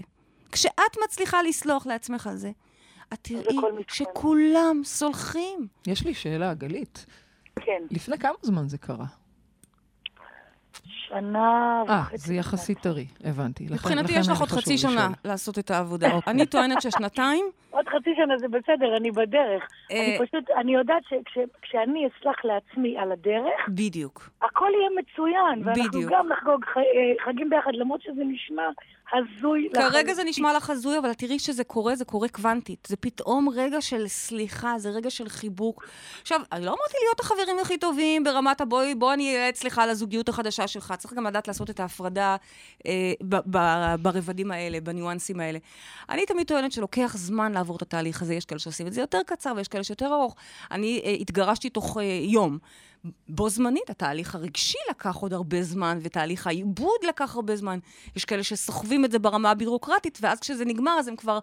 כשאת מצליחה לסלוח לעצמך על זה, את תראי. שכולם סולחים. יש לי שאלה, גלית. כן, לפני כמה זמן זה קרה? שנה אה, וחצי. זה יחסית טרי, הבנתי. מבחינתי יש לך עוד חצי. שנה לעשות את העבודה. אני טוענת ששנתיים, עוד חצי שנה זה בסדר, אני בדרך. אה, אני פשוט, אני יודעת שכשאני אסלח לעצמי על הדרך, בדיוק. הכל יהיה מצוין. ואנחנו. גם נחגוג אה, חגים ביחד, למרות שזה נשמע הזוי. כרגע. זה נשמע לך הזוי, אבל תראי שזה קורה, זה קורה קוונטית. זה פתאום רגע של סליחה, זה רגע של חיבוק. עכשיו, אני לא אמרתי להיות החברים הכי טובים ברמת הבואי, בוא אני אייעץ לך על הזוגיות החדשה שלך. צריך גם לדעת לעשות את ההפרדה אה, ברבדים האלה, בניואנסים האלה. אני תמיד טוענת שלוקח זמן לעבור את התהליך הזה. יש כאלה שעושים את זה יותר קצר ויש כאלה שיותר ארוך. אני אה, התגרשתי תוך אה, יום. בו זמנית, התהליך הרגשי לקח עוד הרבה זמן, ותהליך העיבוד לקח הרבה זמן. יש כאלה שסוחבים את זה ברמה הבירוקרטית, ואז כשזה נגמר, אז הם כבר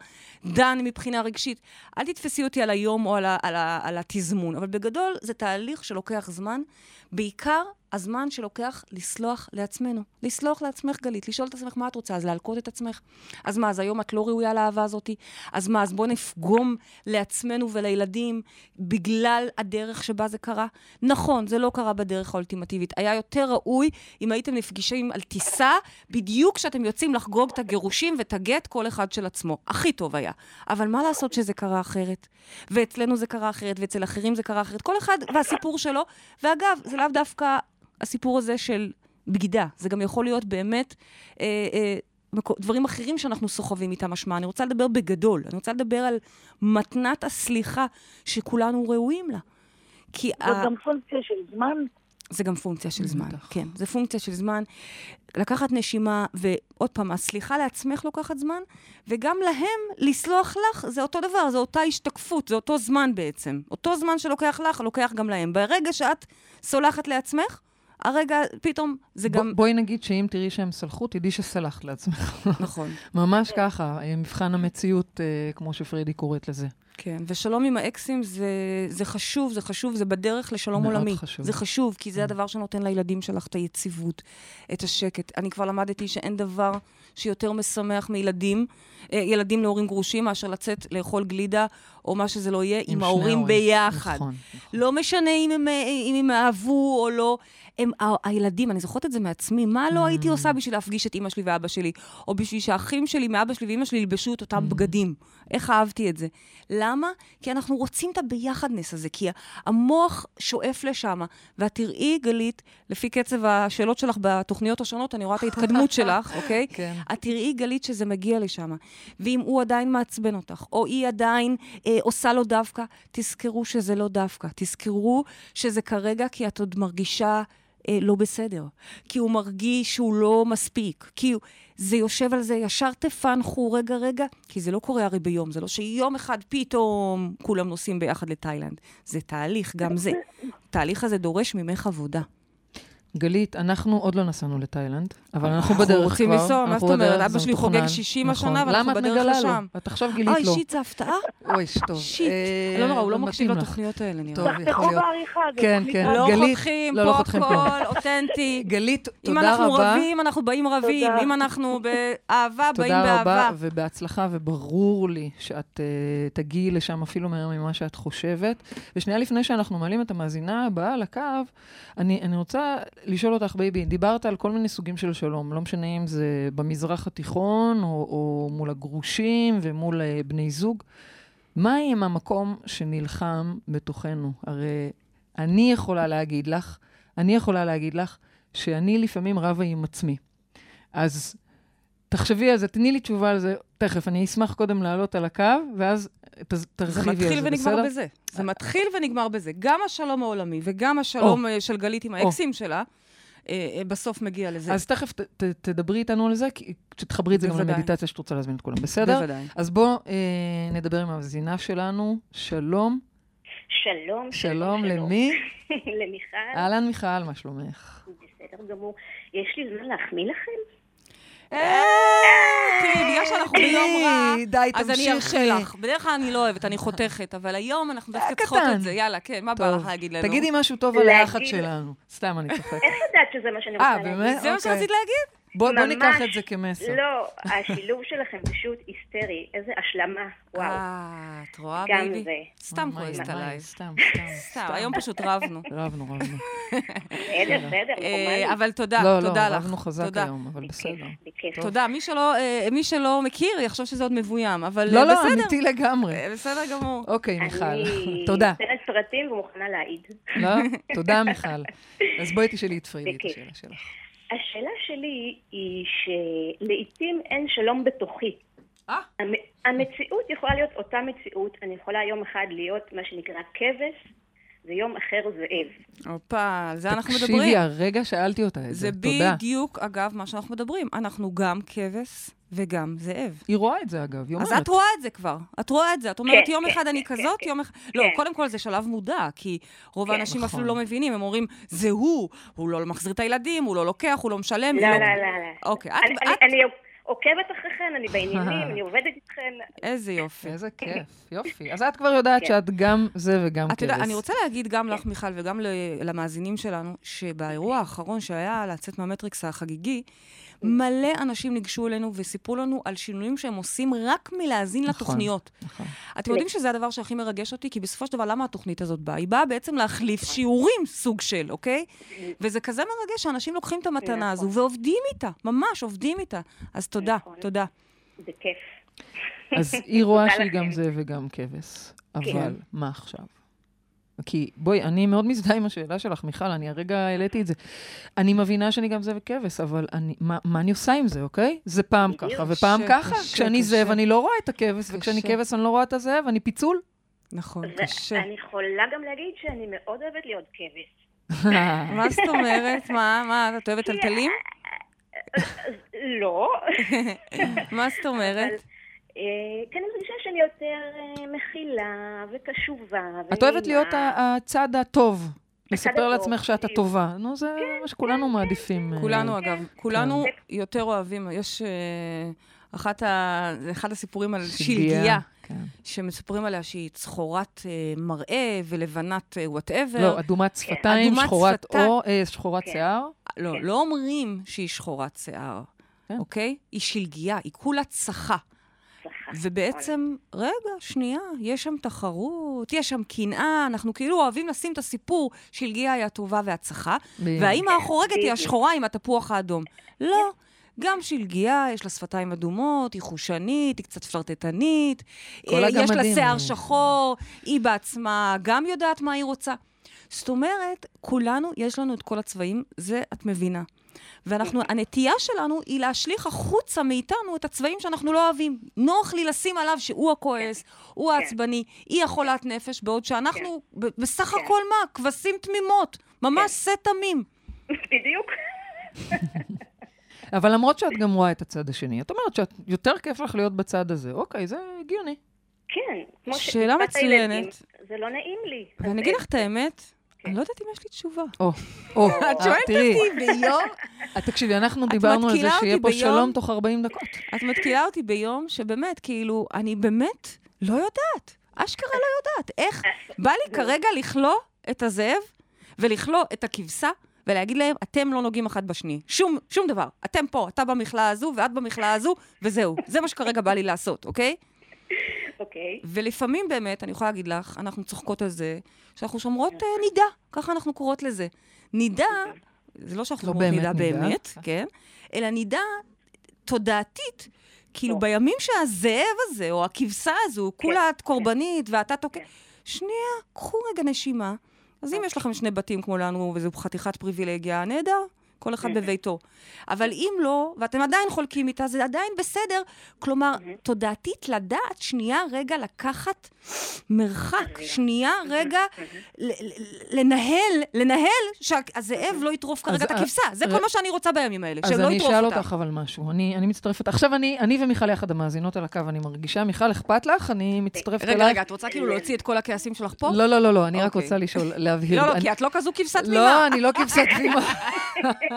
דן מבחינה רגשית. אל תתפסי אותי על היום או על, ה- על, ה- על התזמון, אבל בגדול זה תהליך שלוקח זמן, בעיקר הזמן שלוקח לסלוח לעצמנו. לסלוח לעצמך, גלית, לשאול את עצמך מה את רוצה, אז להלקות את עצמך. אז מה, אז היום את לא ראויה לאהבה הזאתי? אז מה, אז בואו נפגום לעצמנו ולילדים בגלל הדרך שבה זה קרה? נכון, זה לא קרה בדרך האולטימטיבית. היה יותר ראוי אם הייתם נפגשים על טיסה, בדיוק כשאתם יוצאים לחגוג את הגירושים ואת הגט, כל אחד של עצמו. הכי טוב היה. אבל מה לעשות שזה קרה אחרת? ואצלנו זה קרה אחרת, ואצל אחרים זה קרה אחרת. כל אחד והסיפור שלו. ואגב, זה לאו דווקא הסיפור הזה של בגידה. זה גם יכול להיות באמת... אה, אה, דברים אחרים שאנחנו סוחבים איתם משמע. אני רוצה לדבר בגדול. אני רוצה לדבר על מתנת הסליחה שכולנו ראויים לה. כי זאת גם פונקציה של זמן. זה גם פונקציה של זמן, בטח. כן. זה פונקציה של זמן. לקחת נשימה, ועוד פעם, הסליחה לעצמך לוקחת זמן, וגם להם לסלוח לך זה אותו דבר, זה אותה השתקפות, זה אותו זמן בעצם. אותו זמן שלוקח לך, לוקח גם להם. ברגע שאת סולחת לעצמך, הרגע פתאום זה גם... בואי נגיד שאם תראי שהם סלחו, תדעי שסלחת לעצמך. נכון. ממש ככה, אה, מבחן המציאות, אה, כמו שפרידי קוראת לזה. כן, ושלום עם האקסים זה, זה חשוב, זה חשוב, זה בדרך לשלום מאוד עולמי. חשוב. זה חשוב, כי זה הדבר שנותן לילדים שלך את היציבות, את השקט. אני כבר למדתי שאין דבר שיותר משמח מילדים, אה, ילדים להורים גרושים, מאשר לצאת לאכול גלידה, או מה שזה לא יהיה, עם, שני ההורים. ביחד. נכון, נכון. לא משנה אם הם, אם הם אהבו או לא, הם, הילדים, אני זוכרת את זה מעצמי, מה לא הייתי עושה בשביל להפגיש את אימא שלי ואבא שלי, או בשביל שהאחים שלי מאבא שלי ואימא שלי ילבשו את אותם בגדים. איך אהבתי את זה. למה? כי אנחנו רוצים את הביחדנס הזה, כי המוח שואף לשם. ואת תראי, גלית, לפי קצב השאלות שלך בתוכניות השונות, אני רואה את ההתקדמות שלך, אוקיי? כן. את תראי, גלית, שזה מגיע לשם. ואם הוא עדיין מעצבן אותך, או היא עדיין אה, עושה לו דווקא, תזכרו שזה לא דווקא. תזכרו שזה כרגע כי את עוד מרגישה אה, לא בסדר. כי הוא מרגיש שהוא לא מספיק. כי הוא, זה יושב על זה, ישר תפענחו רגע רגע, כי זה לא קורה הרי ביום, זה לא שיום אחד פתאום כולם נוסעים ביחד לתאילנד. זה תהליך, גם זה. התהליך הזה דורש ממך עבודה. גלית, אנחנו עוד לא נסענו לתאילנד, אבל אנחנו אנחנו בדרך כבר. רוצים לנסוע, מה אנחנו זאת אומרת? בדרך, אבא שלי. חוגג 60 נכון. השנה, ואנחנו למה את בדרך מגלה לשם. לו? את עכשיו גילית אוי, לו. שיט, זה הפתעה? אוי, טוב. shit. אה, לא נורא, הוא לא מקשיב. לתוכניות האלה, נראה. טוב. יכול תחתכו להיות. בעריכה. זה כן, כן. לא חותכים, לא, לא פה. הכל אותנטי. גלית, אם תודה אנחנו רבה. רבים, אנחנו באים רבים. אם אנחנו באהבה, באים תודה רבה, באהבה. ובהצלחה, וברור לי שאת אה, תגיעי לשם אפילו מהר ממה שאת חושבת. ושנייה לפני שאנחנו מעלים את המאזינה הבאה לקו, אני, אני רוצה לשאול אותך, בייבי, דיברת על כל מיני סוגים של שלום, לא משנה אם זה במזרח התיכון, או, או מול הגרושים ומול אה, בני זוג. מה עם המקום שנלחם בתוכנו? הרי אני יכולה להגיד לך, אני יכולה להגיד לך, שאני לפעמים רבה עם עצמי. אז תחשבי על זה, תני לי תשובה על זה תכף. אני אשמח קודם לעלות על הקו, ואז ת, זה תרחיבי על זה, מתחיל ונגמר בסדר? בזה. זה מתחיל ונגמר בזה. גם השלום העולמי וגם השלום אה, של גלית עם האקסים שלה, אה, אה, בסוף מגיע לזה. אז תכף ת, ת, תדברי איתנו על זה, כי שתחברי את זה גם בוודאי. למדיטציה שאת רוצה להזמין את כולם, בסדר? בוודאי. אז בואו אה, נדבר עם המאזינה שלנו. שלום. שלום. שלום למי? למיכל. אהלן מיכל, מה שלומך? בסדר גמור. יש לי זמן להחמיא לכם? אה, תראי, בגלל שאנחנו ביום רע, אז אני. ארשה לך. בדרך כלל אני לא אוהבת, אני חותכת, אבל היום אנחנו דווקא. צריכות את זה. יאללה, כן, מה בא לך להגיד לנו? תגידי משהו טוב על היחד שלנו. סתם, אני צוחקת. איך ידעת שזה מה שאני רוצה אה, להגיד? באמת? זה מה אוקיי. שרצית להגיד? בוא בוא ממש ניקח את זה כמסר. לא, השילוב שלכם פשוט היסטרי. איזה השלמה. וואו. אה, את רואה, גם בייבי? זה. סתם כועסת עליי. סתם, סתם. סתם, היום פשוט רבנו. רבנו, רבנו. בסדר, בסדר, אה. אבל תודה, לא, לא, תודה לך. רבנו חזק תודה. היום, אבל בסדר. בכיף. תודה. מי שלא, אה, מי שלא מכיר, יחשוב שזה עוד מבוים, אבל לא, אה, לא, בסדר. אמיתי לגמרי. אה, בסדר גמור. אוקיי, מיכל. אני תודה. נותנת פרטים ומוכנה להעיד. לא? תודה, מיכל. אז בואי תשאלי את פרידי את. השאלה שלך. השאלה שלי היא שלעיתים אין שלום בתוכי. אה? המ- המציאות יכולה להיות אותה מציאות, אני יכולה יום אחד להיות מה שנקרא כבש, ויום אחר זאב. הופה, על זה אנחנו תקשיבי, מדברים. הרגע שאלתי אותה את זה. זה תודה. בדיוק, אגב, מה שאנחנו מדברים. אנחנו גם כבש וגם זאב. היא רואה את זה, אגב, היא אז אומרת. את רואה את זה כבר. את רואה את זה. את אומרת, כן, יום כן, אחד אני כן, כזאת, כן. יום אחד... לא, כן. קודם כל זה שלב מודע, כי רוב כן. האנשים נכון. אפילו לא מבינים. הם אומרים, זה הוא, הוא לא מחזיר את הילדים, הוא לא לוקח, הוא לא משלם. לא, היא לא, לא, לא. אוקיי, את- אני- אני- את- אני עוקבת אחריכן, אני בעניינים, אני עובדת איתכן. איזה יופי. איזה כיף, יופי. אז את כבר יודעת כן. שאת גם זה וגם אתה יודע, כבש. אני רוצה להגיד גם לך, מיכל, וגם למאזינים שלנו, שבאירוע האחרון שהיה לצאת מהמטריקס החגיגי, מלא אנשים ניגשו אלינו וסיפרו לנו על שינויים שהם עושים רק מלהאזין נכון. לתוכניות. נכון. אתם יודעים שזה הדבר שהכי מרגש אותי? כי בסופו של דבר, למה התוכנית הזאת באה? היא באה בעצם להחליף שיעורים סוג של, אוקיי? וזה כזה מרגש שאנשים לוקחים את המתנה הזו ועובדים איתה, ממש עובדים איתה. אז תודה, נכון. תודה. זה כיף. אז היא רואה שהיא לכם. גם זה וגם כבש. אבל כן. מה עכשיו? כי בואי, אני מאוד מזדהה עם השאלה שלך, מיכל, אני הרגע העליתי את זה. אני מבינה שאני גם זה וכבש, אבל אני, מה, מה אני עושה עם זה, אוקיי? זה פעם. ככה ופעם ככה. כשאני. זאב, אני לא רואה את הכבש, וכשאני. כבש, אני לא רואה את הזאב, אני פיצול. נכון, קשה. ואני יכולה גם להגיד שאני מאוד אוהבת להיות כבש. מה זאת אומרת? מה, מה, את אוהבת טלטלים? אז לא, מה זאת אומרת? אה, כי אני מרגישה שאני יותר אה, מכילה וקשובה. את אוהבת להיות הצד הטוב. לספר לעצמך שאת. הטובה. נו, זה מה שכולנו מעדיפים. אה, כולנו, אגב, כולנו כן. יותר אוהבים. יש אחת ה... זה אחד הסיפורים על שלגיה. כן. שמספרים עליה שהיא צחורת אה, מראה ולבנת וואטאבר. לא, אדומת שפתיים, אדומת שחורת. עור, אה, שחורת כן. שיער. לא, כן. לא אומרים שהיא שחורת שיער, כן. אוקיי? היא שלגיה, היא כולה צחה. צחה. ובעצם, רגע, שנייה, יש שם תחרות, יש שם קנאה, אנחנו כאילו אוהבים לשים את הסיפור שלגיה היא הטובה והצחה. והאימא החורגת היא. השחורה עם התפוח האדום. לא. גם שלגיה, יש לה שפתיים אדומות, היא חושנית, היא קצת פלרטטנית, אה, יש לה. שיער שחור, היא בעצמה גם יודעת מה היא רוצה. זאת אומרת, כולנו, יש לנו את כל הצבעים, זה את מבינה. ואנחנו, הנטייה שלנו היא להשליך החוצה מאיתנו את הצבעים שאנחנו לא אוהבים. נוח לי לשים עליו שהוא הכועס, הוא העצבני, היא החולת נפש, בעוד שאנחנו ב- בסך כן. הכל מה? כבשים תמימות, ממש שא תמים. בדיוק. אבל למרות שאת גם רואה את הצד השני, את אומרת שיותר כיף לך להיות בצד הזה. אוקיי, זה הגיוני. כן. שאלה מצוינת. הילדים, זה לא נעים לי. ואני אגיד לך את האמת, אני לא יודעת אם יש לי תשובה. או, או, את שואלת אותי ביום, אה, תקשיבי, אנחנו דיברנו על זה שיהיה פה שלום תוך 40 דקות. את מתקילה אותי ביום שבאמת, כאילו, אני באמת לא יודעת. אשכרה לא יודעת. איך? בא לי כרגע לכלוא את הזאב ולכלוא את הכבשה. ולהגיד להם, אתם לא נוגעים אחד בשני. שום, שום דבר. אתם פה, אתה במכלאה הזו ואת במכלאה הזו, וזהו. זה מה שכרגע בא לי לעשות, אוקיי? אוקיי. ולפעמים באמת, אני יכולה להגיד לך, אנחנו צוחקות על זה, שאנחנו שומרות אה, נידה, ככה אנחנו קוראות לזה. נידה, זה לא שאנחנו לא אומרות באמת נידה. באמת, כן? אלא נידה תודעתית, כאילו טוב. בימים שהזאב הזה, או הכבשה הזו, כולה את קורבנית ואתה תוקע... שנייה, קחו רגע נשימה. אז אם יש לכם שני בתים כמו לנו, וזו חתיכת פריבילגיה, נהדר. כל אחד בביתו. אבל אם לא, ואתם עדיין חולקים איתה, זה עדיין בסדר. כלומר, תודעתית לדעת שנייה רגע לקחת מרחק, שנייה רגע לנהל, לנהל שהזאב לא יטרוף כרגע את אז, הכבשה. זה כל מה שאני רוצה בימים האלה, אז שלא אני יטרוף אשאל אותה. אותך אבל משהו. אני אני מצטרפת. עכשיו אני אני ומיכל יחד המאזינות על הקו, אני מרגישה. מיכל, אכפת לך? אני מצטרפת אלייך. רגע, רגע, את רוצה כאילו להוציא את כל הכעסים שלך פה? לא, לא, לא, לא, אני רק אוקיי. רוצה לשאול, להבהיר. לא, לא, אני- כי את לא כזו כבשה תמימה. לא, אני לא כבשת תמימה.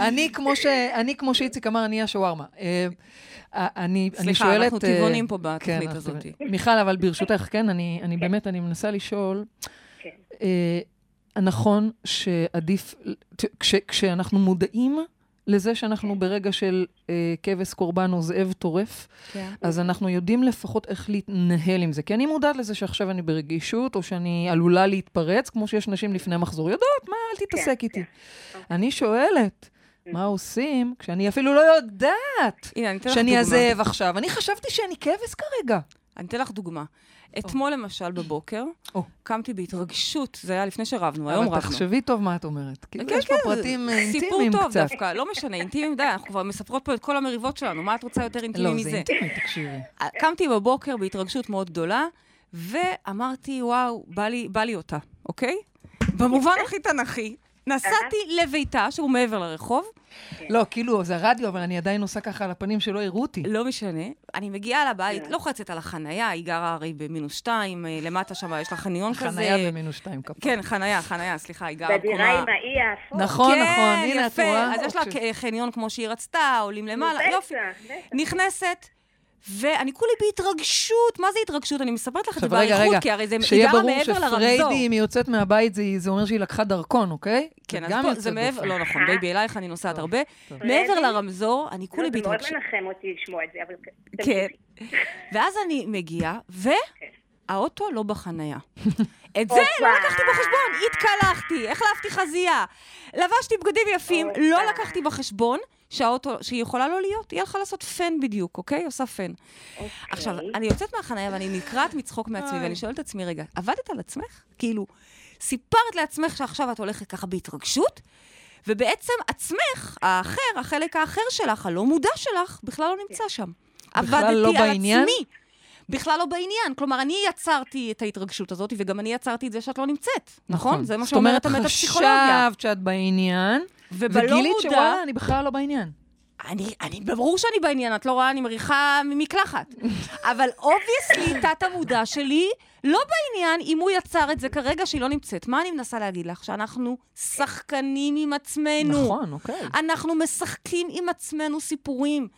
אני כמו ש... אני כמו שאיציק אמר, אני השווארמה. אה, אני אני סליחה, שואלת... אנחנו אה, טבעונים פה בתוכנית כן, אנחנו הזאת. מיכל, אבל ברשותך, כן, אני אני באמת, אני מנסה לשאול, כן. אה, נכון שעדיף, כש- כשאנחנו מודעים לזה שאנחנו ברגע של אה, כבש קורבן או זאב טורף, כן. אז אנחנו יודעים לפחות איך להתנהל עם זה. כי אני מודעת לזה שעכשיו אני ברגישות, או שאני עלולה להתפרץ, כמו שיש נשים לפני מחזור. יודעות, מה, אל תתעסק כן, איתי. אני שואלת, מה עושים כשאני אפילו לא יודעת הנה, שאני. הזאב עכשיו? אני חשבתי שאני כבש כרגע. אני אתן לך דוגמה. אתמול למשל בבוקר. קמתי בהתרגשות, זה היה לפני שרבנו, היום אבל רבנו. תחשבי טוב מה את אומרת. כאילו, כן, יש פה כן, פרטים אה, סיפור אינטימיים טוב קצת. דווקא, לא משנה, אינטימיים, די, אנחנו כבר מספרות פה את כל המריבות שלנו, מה את רוצה יותר אינטימי לא, מזה? זה אינטימי, תקשיבי. קמתי בבוקר בהתרגשות מאוד גדולה, ואמרתי, וואו, בא לי אותה, אוקיי? במובן הכי תנכי, נסעתי לביתה, שהוא מעבר לרחוב, לא, כאילו, זה רדיו, אבל אני עדיין עושה ככה על הפנים שלא יראו אותי. לא משנה, אני מגיעה לבית, לוחצת על החנייה, היא גרה הרי במינוס שתיים, אה, למטה שם יש לה חניון כזה. חנייה במינוס שתיים כפיים. כן, חנייה, חנייה, סליחה, היא גרה בדירה בקומה... עם האי האפור. נכון, כן, נכון, הנה את. רואה. אז יש לה אוקיי. חניון כמו שהיא רצתה, עולים למעלה, יופי. נכנסת, ואני כולי בהתרגשות. מה זה התרגשות? אני מספרת לך את זה באריכות, כי הרי זה, היא שיהיה גרה ברור מעבר לרמזור. שפרדי, אם היא יוצאת מהבית, זה, זה אומר שהיא לקחה דרכון, אוקיי? כן, אז גם פה זה מעבר. לא נכון, בייבי, אלייך אני נוסעת הרבה. מעבר לרמזור, אני כולי לא, זה מאוד בהתרגשות. מנחם אותי לשמוע את זה, אבל... כן. ואז אני מגיעה, והאוטו לא בחנייה. את זה לא. לקחתי בחשבון, התקלחתי, החלפתי חזייה, לבשתי בגדים יפים, לא. לקחתי בחשבון שהאוטו, שהיא יכולה לא להיות, היא הלכה לעשות פן בדיוק, אוקיי? עושה פן. עכשיו, אני יוצאת מהחנייה ואני נקרעת מצחוק מעצמי, ואני שואלת את עצמי, רגע, עבדת על עצמך? כאילו, סיפרת לעצמך שעכשיו את הולכת ככה בהתרגשות, ובעצם עצמך, האחר, החלק האחר שלך, הלא מודע שלך, בכלל לא נמצא שם. בכלל לא עבדתי על בעניין? עצמי. בכלל לא בעניין. כלומר, אני יצרתי את ההתרגשות הזאת, וגם אני יצרתי את זה שאת לא נמצאת. נכון? זה מה שאומרת המטה-פסיכולוגיה. זאת אומרת, חשבת שאת בעניין, ובלא וגילית מודע, שוואלה, אני בכלל לא בעניין. אני, אני, ברור שאני בעניין, את לא רואה, אני מריחה ממקלחת. אבל obviously, תת-המודע שלי לא בעניין אם הוא יצר את זה כרגע שהיא לא נמצאת. מה אני מנסה להגיד לך? שאנחנו שחקנים עם עצמנו. נכון, אוקיי. אנחנו משחקים עם עצמנו סיפורים.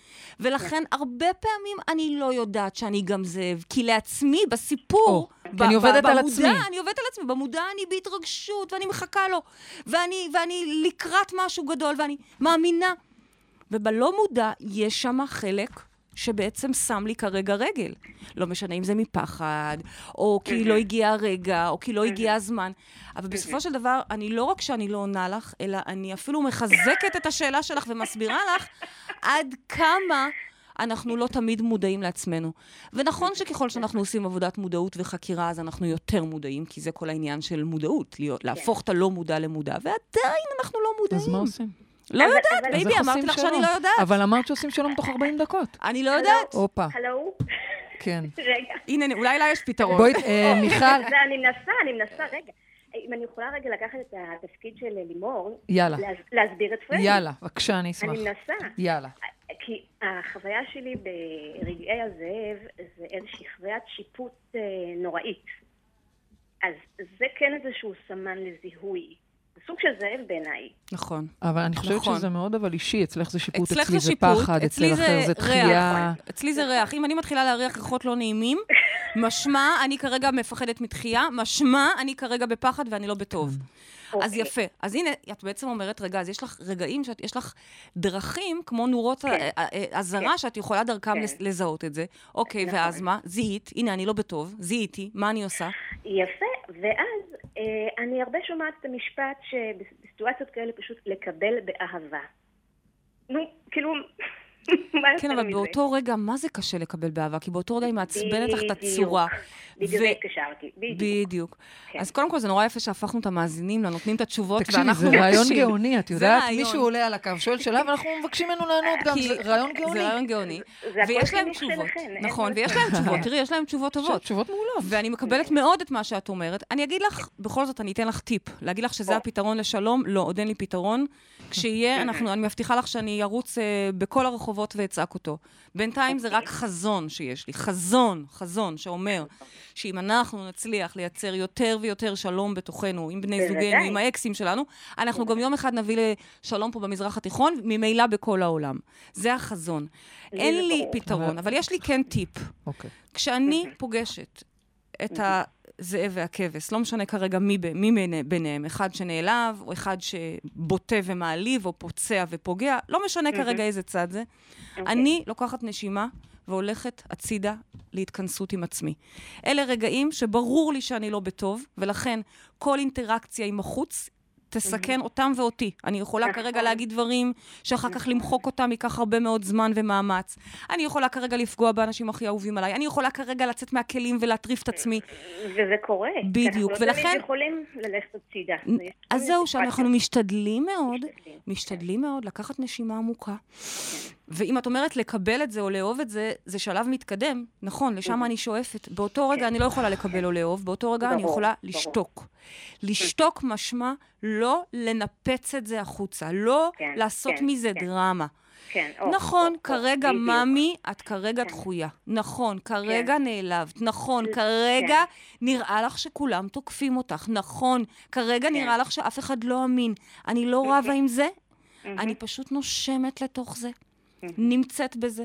ולכן הרבה פעמים אני לא יודעת שאני גם זאב, כי לעצמי, בסיפור, או, כי אני עובדת על במודע, עצמי. אני עובדת על עצמי, במודע אני בהתרגשות, ואני מחכה לו, ואני, ואני לקראת משהו גדול, ואני מאמינה. ובלא מודע יש שם חלק שבעצם שם לי כרגע רגל. לא משנה אם זה מפחד, או כי לא הגיע הרגע, או כי לא הגיע הזמן. אבל בסופו של דבר, אני לא רק שאני לא עונה לך, אלא אני אפילו מחזקת את השאלה שלך ומסבירה לך עד כמה... אנחנו לא תמיד מודעים לעצמנו. ונכון שככל שאנחנו עושים עבודת מודעות וחקירה, אז אנחנו יותר מודעים, כי זה כל העניין של מודעות, להיות, להפוך את הלא מודע למודע, ועדיין אנחנו לא מודעים. אז מה עושים? לא אבל- יודעת, בייבי, אמרתי לך שאני? לא יודעת. אבל אמרת שעושים שלום תוך 40 דקות. אני לא יודעת. הופה, הלו? כן. רגע. הנה, אולי לה יש פתרון. בואי, אה, מיכל, זה, אני מנסה, אני מנסה, רגע. אם אני יכולה רגע לקחת את התפקיד של לימור, יאללה, להס- להסביר את פרדי. יאללה, בבקשה, אני אשמח. אני מנסה. יאללה. כי החוויה שלי ברגעי הזאב זה איזושהי חוויית שיפוט אה, נוראית. אז זה כן איזשהו סמן לזיהוי. סוג של זאב בעיניי. נכון. אבל אני חושבת נכון. שזה מאוד אבל אישי, אצלך זה שיפוט, אצלך אצלי זה זה שיפוט, פחד, אצל אצלי אחר זה זה ריח. דחייה. אצלי זה ריח. אם אני מתחילה להריח ריחות לא נעימים, משמע אני כרגע מפחדת מתחייה, משמע אני כרגע בפחד ואני לא בטוב. אז אוקיי. יפה. אז הנה, את בעצם אומרת, רגע, אז יש לך רגעים שיש לך דרכים, כמו נורות ה- כן. אזהרה, שאת יכולה דרכם כן. לז- לזהות את זה. אוקיי, נכון. ואז מה? זיהית, הנה, אני לא בטוב, זיהיתי, מה אני עושה? יפה, ואז אה, אני הרבה שומעת את המשפט שבסיטואציות כאלה פשוט לקבל באהבה. נו, כאילו, כן, אבל? באותו רגע, מה זה קשה לקבל באהבה? כי באותו רגע היא מעצבנת לך את הצורה. בדיוק התקשרתי, בדיוק. בדיוק. כן. אז קודם כל, זה נורא יפה שהפכנו את המאזינים, לנותנים את התשובות, תקשיבי, ואנחנו זה רעיון. גאוני, את יודעת? מישהו עולה על הקו, שואל שאלה, ואנחנו מבקשים ממנו לענות גם, זה רעיון גאוני. זה רעיון גאוני. ויש להם תשובות. נכון, ויש. להם תשובות. תראי, יש להם תשובות טובות. תשובות מעולות. ואני מקבלת מאוד את מה שאת אומרת. אני אגיד לך, בכל זאת, אני אתן לך טיפ. להגיד לך שזה. הפתרון לשלום? לא, עוד אין לי פתרון. כשיהיה, אנחנו, אני מבטיחה לך שאני ארוץ אה, בכל הרחובות ואצעק אותו. בינתיים זה רק חזון שיש לי. חזון, חזון, שאומר שאם אנחנו נצליח לייצר יותר ויותר שלום בתוכנו, עם בני. זוגנו, עם האקסים שלנו, אנחנו גם יום אחד נביא לשלום פה במזרח התיכון, ממילא בכל העולם. זה החזון. אין לי. פתרון, אבל יש לי כן טיפ. אוקיי. כשאני פוגשת את הזאב והכבש, לא משנה כרגע מי, ב- מי ביני- ביניהם, אחד שנעלב, או אחד שבוטה ומעליב, או פוצע ופוגע, לא משנה כרגע איזה צד זה, אוקיי. אני לוקחת נשימה והולכת הצידה להתכנסות עם עצמי. אלה רגעים שברור לי שאני לא בטוב, ולכן כל אינטראקציה עם החוץ תסכן אותם ואותי. אני יכולה נכון. כרגע להגיד דברים שאחר כך למחוק אותם ייקח הרבה מאוד זמן ומאמץ. אני יכולה כרגע לפגוע באנשים הכי אהובים עליי. אני יכולה כרגע לצאת מהכלים ולהטריף את עצמי. וזה קורה. בדיוק, אנחנו לא ולכן- תמיד יכולים ללכת הצידה. אז זהו, שאנחנו. משתדלים מאוד, משתדלים, משתדלים מאוד לקחת נשימה עמוקה. ואם את אומרת לקבל את זה או לאהוב את זה, זה שלב מתקדם, נכון, לשם אני שואפת. באותו רגע אני לא יכולה לקבל או לאהוב, באותו רגע אני יכולה. לשתוק. לשתוק משמע לא לנפץ את זה החוצה, לא כן, לעשות כן, מזה כן. דרמה. כן, או, נכון, או, כרגע. ממי, את כרגע כן. דחויה. נכון, כרגע נעלבת. נכון, כן. כרגע נראה לך שכולם תוקפים אותך. נכון, כרגע כן. נראה לך שאף אחד לא אמין. אני לא רבה עם זה, אני פשוט נושמת לתוך זה. נמצאת בזה.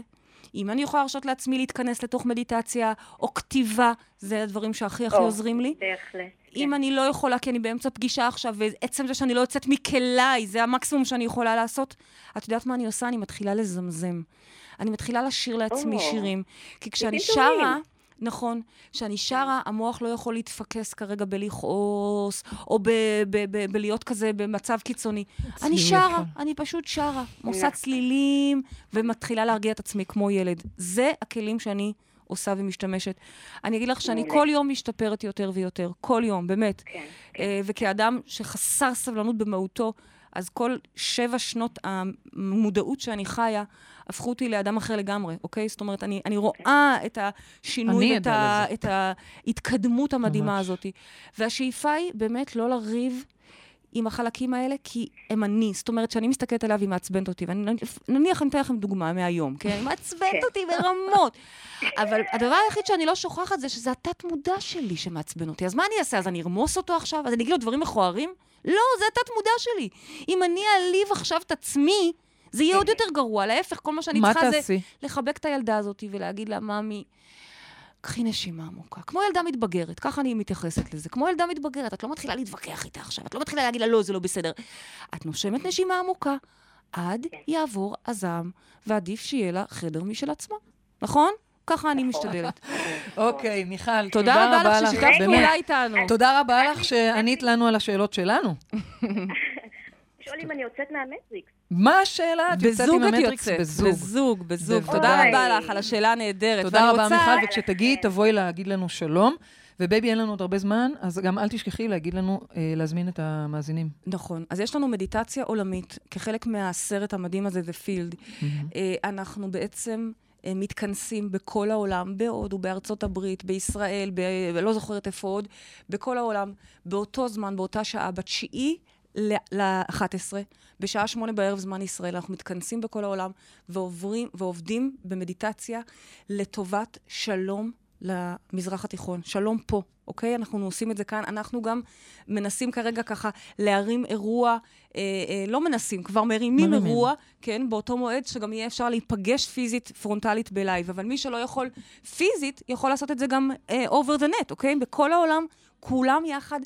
אם אני יכולה להרשות לעצמי להתכנס לתוך מדיטציה או כתיבה, זה הדברים שהכי הכי עוזרים לי. בהחלט. אם כן. אני לא יכולה, כי אני באמצע פגישה עכשיו, ועצם זה שאני לא יוצאת מכליי, זה המקסימום שאני יכולה לעשות, את יודעת מה אני עושה? אני מתחילה לזמזם. אני מתחילה לשיר לעצמי או. שירים. כי כשאני שרה. נכון, כשאני שרה, המוח לא יכול להתפקס כרגע בלכעוס, או ב- ב- ב- בלהיות כזה במצב קיצוני. אני שרה, יפה. אני פשוט שרה. עושה נכון. צלילים, ומתחילה להרגיע את עצמי כמו ילד. זה הכלים שאני עושה ומשתמשת. אני אגיד לך שאני. כל יום משתפרת יותר ויותר. כל יום, באמת. כן, אה, וכאדם שחסר סבלנות במהותו, אז כל שבע שנות המודעות שאני חיה, הפכו אותי לאדם אחר לגמרי, אוקיי? זאת אומרת, אני, אני רואה את השינוי, את, ה. את ההתקדמות המדהימה ממש. הזאת. והשאיפה היא באמת לא לריב עם החלקים האלה, כי הם אני. זאת אומרת, כשאני מסתכלת עליו, היא מעצבנת אותי. ונניח, אני אתן לכם דוגמה מהיום, כן? היא מעצבנת כן. אותי ברמות. אבל הדבר היחיד שאני לא שוכחת זה שזה התת-מודע שלי שמעצבן אותי. אז מה אני אעשה? אז אני ארמוס אותו עכשיו? אז אני אגיד לו דברים מכוערים? לא, זה התת-מודע שלי. אם אני אעליב עכשיו את עצמי, זה יהיה עוד יותר גרוע. להפך, כל מה שאני צריכה זה? לחבק את הילדה הזאת ולהגיד לה, ממי, קחי נשימה עמוקה. כמו ילדה מתבגרת, ככה אני מתייחסת לזה. כמו ילדה מתבגרת, את לא מתחילה להתווכח איתה עכשיו, את לא מתחילה להגיד לה, לא, זה לא בסדר. את נושמת נשימה עמוקה, עד יעבור הזעם, ועדיף שיהיה לה חדר משל עצמה. נכון? ככה אני משתדלת. אוקיי, מיכל, תודה רבה לך ששיתפת באמת. פעולה איתנו. תודה רבה לך שענית לנו על השאלות שלנו. לשאול אם אני יוצאת מהמטריקס. מה השאלה? את יוצאת בזוג עם את המטריקס? יוצאת. בזוג. בזוג, בזוג. בוודאי. תודה רבה לך על השאלה הנהדרת. תודה רבה, מיכל, וכשתגיעי, תבואי להגיד לנו שלום. ובייבי, אין לנו עוד הרבה זמן, אז גם אל תשכחי להגיד לנו, אה, להזמין את המאזינים. נכון. אז יש לנו מדיטציה עולמית, כחלק מהסרט המדהים הזה, The Field. אה, אנחנו בעצם מתכנסים בכל העולם, בהודו, בארצות הברית, בישראל, ב- לא זוכרת איפה עוד, בכל העולם, באותו זמן, באותה שעה, בתשיעי ל-11, בשעה שמונה בערב זמן ישראל, אנחנו מתכנסים בכל העולם ועוברים, ועובדים במדיטציה לטובת שלום למזרח התיכון. שלום פה, אוקיי? אנחנו עושים את זה כאן. אנחנו גם מנסים כרגע ככה להרים אירוע, אה, אה, לא מנסים, כבר מרימים. אירוע, כן, באותו מועד שגם יהיה אפשר להיפגש פיזית, פרונטלית בלייב. אבל מי שלא יכול פיזית, יכול לעשות את זה גם אה, over the net, אוקיי? בכל העולם, כולם יחד.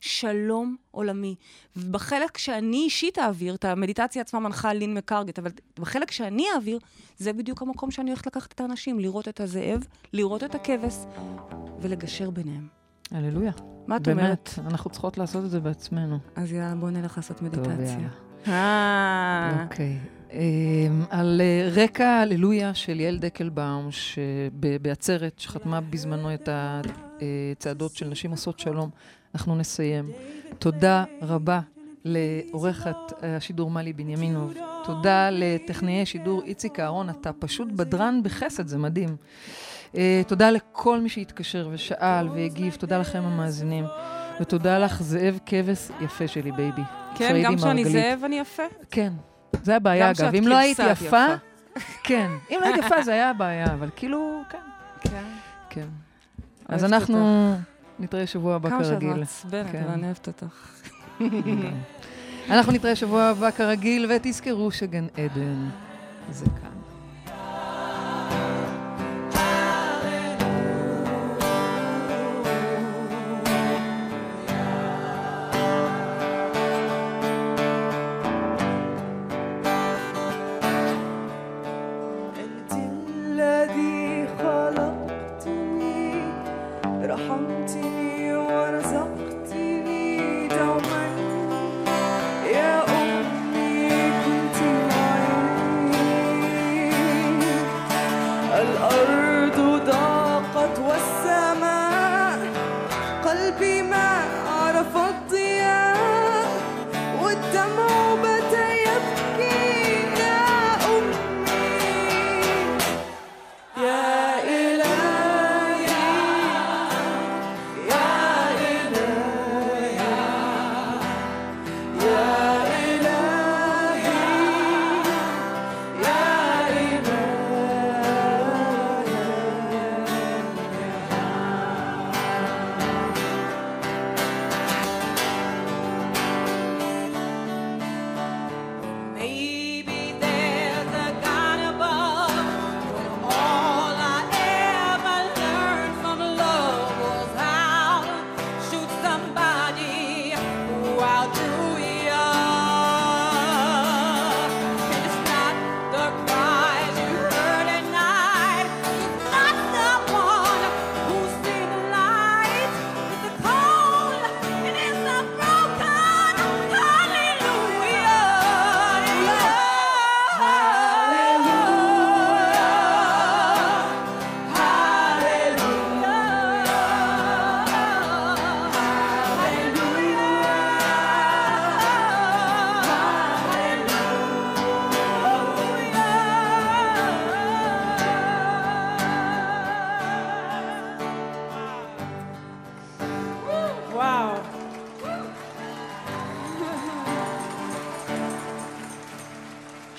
שלום עולמי. ובחלק שאני אישית אעביר, את המדיטציה עצמה מנחה לין מקרגט, אבל בחלק שאני אעביר, זה בדיוק המקום שאני הולכת לקחת את האנשים, לראות את הזאב, לראות את הכבש, ולגשר ביניהם. הללויה. מה את אומרת? באמת, אנחנו צריכות לעשות את זה בעצמנו. אז יאללה, בואו נלך לעשות טוב, מדיטציה. יאללה. אה, אוקיי. אמ, על אה, רקע הללויה של יעל דקלבאום, שבעצרת שחתמה בזמנו את הצעדות של נשים עושות שלום, אנחנו נסיים. תודה רבה לעורכת השידור מלי בנימינוב. תודה לטכנאי שידור איציק אהרון, אתה פשוט בדרן בחסד, זה מדהים. אה, תודה לכל מי שהתקשר ושאל והגיב, תודה לכם המאזינים. ותודה לך, זאב כבש יפה שלי, בייבי. כן, גם כשאני. זאב אני יפה. כן, זה הבעיה, אגב. אם לא היית יפה, יפה. כן. אם לא היית יפה, זה היה הבעיה, אבל כאילו, כן, כן. כן. אז אנחנו נתראה שבוע הבא כמה שאת כרגיל. מעצבנת, כן. אבל אני אוהבת אותך. אנחנו נתראה שבוע הבא כרגיל, ותזכרו שגן עדן זה כאן.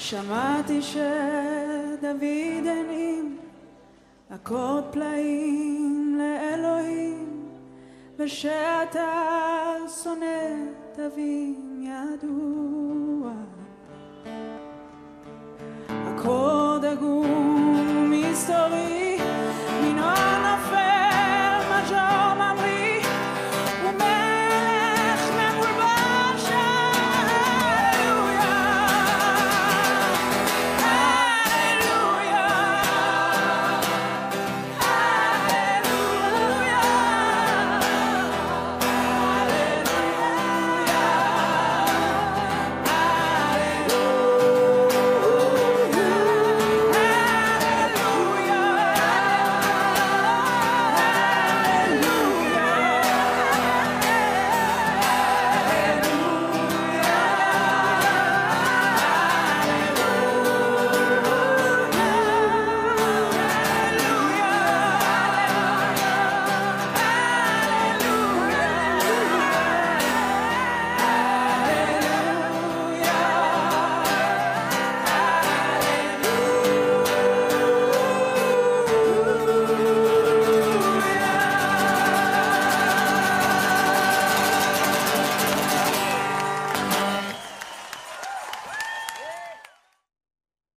שמעתי שדוד הנים אקורד פלאים לאלוהים ושאתה שונא תווים ידוע. הכל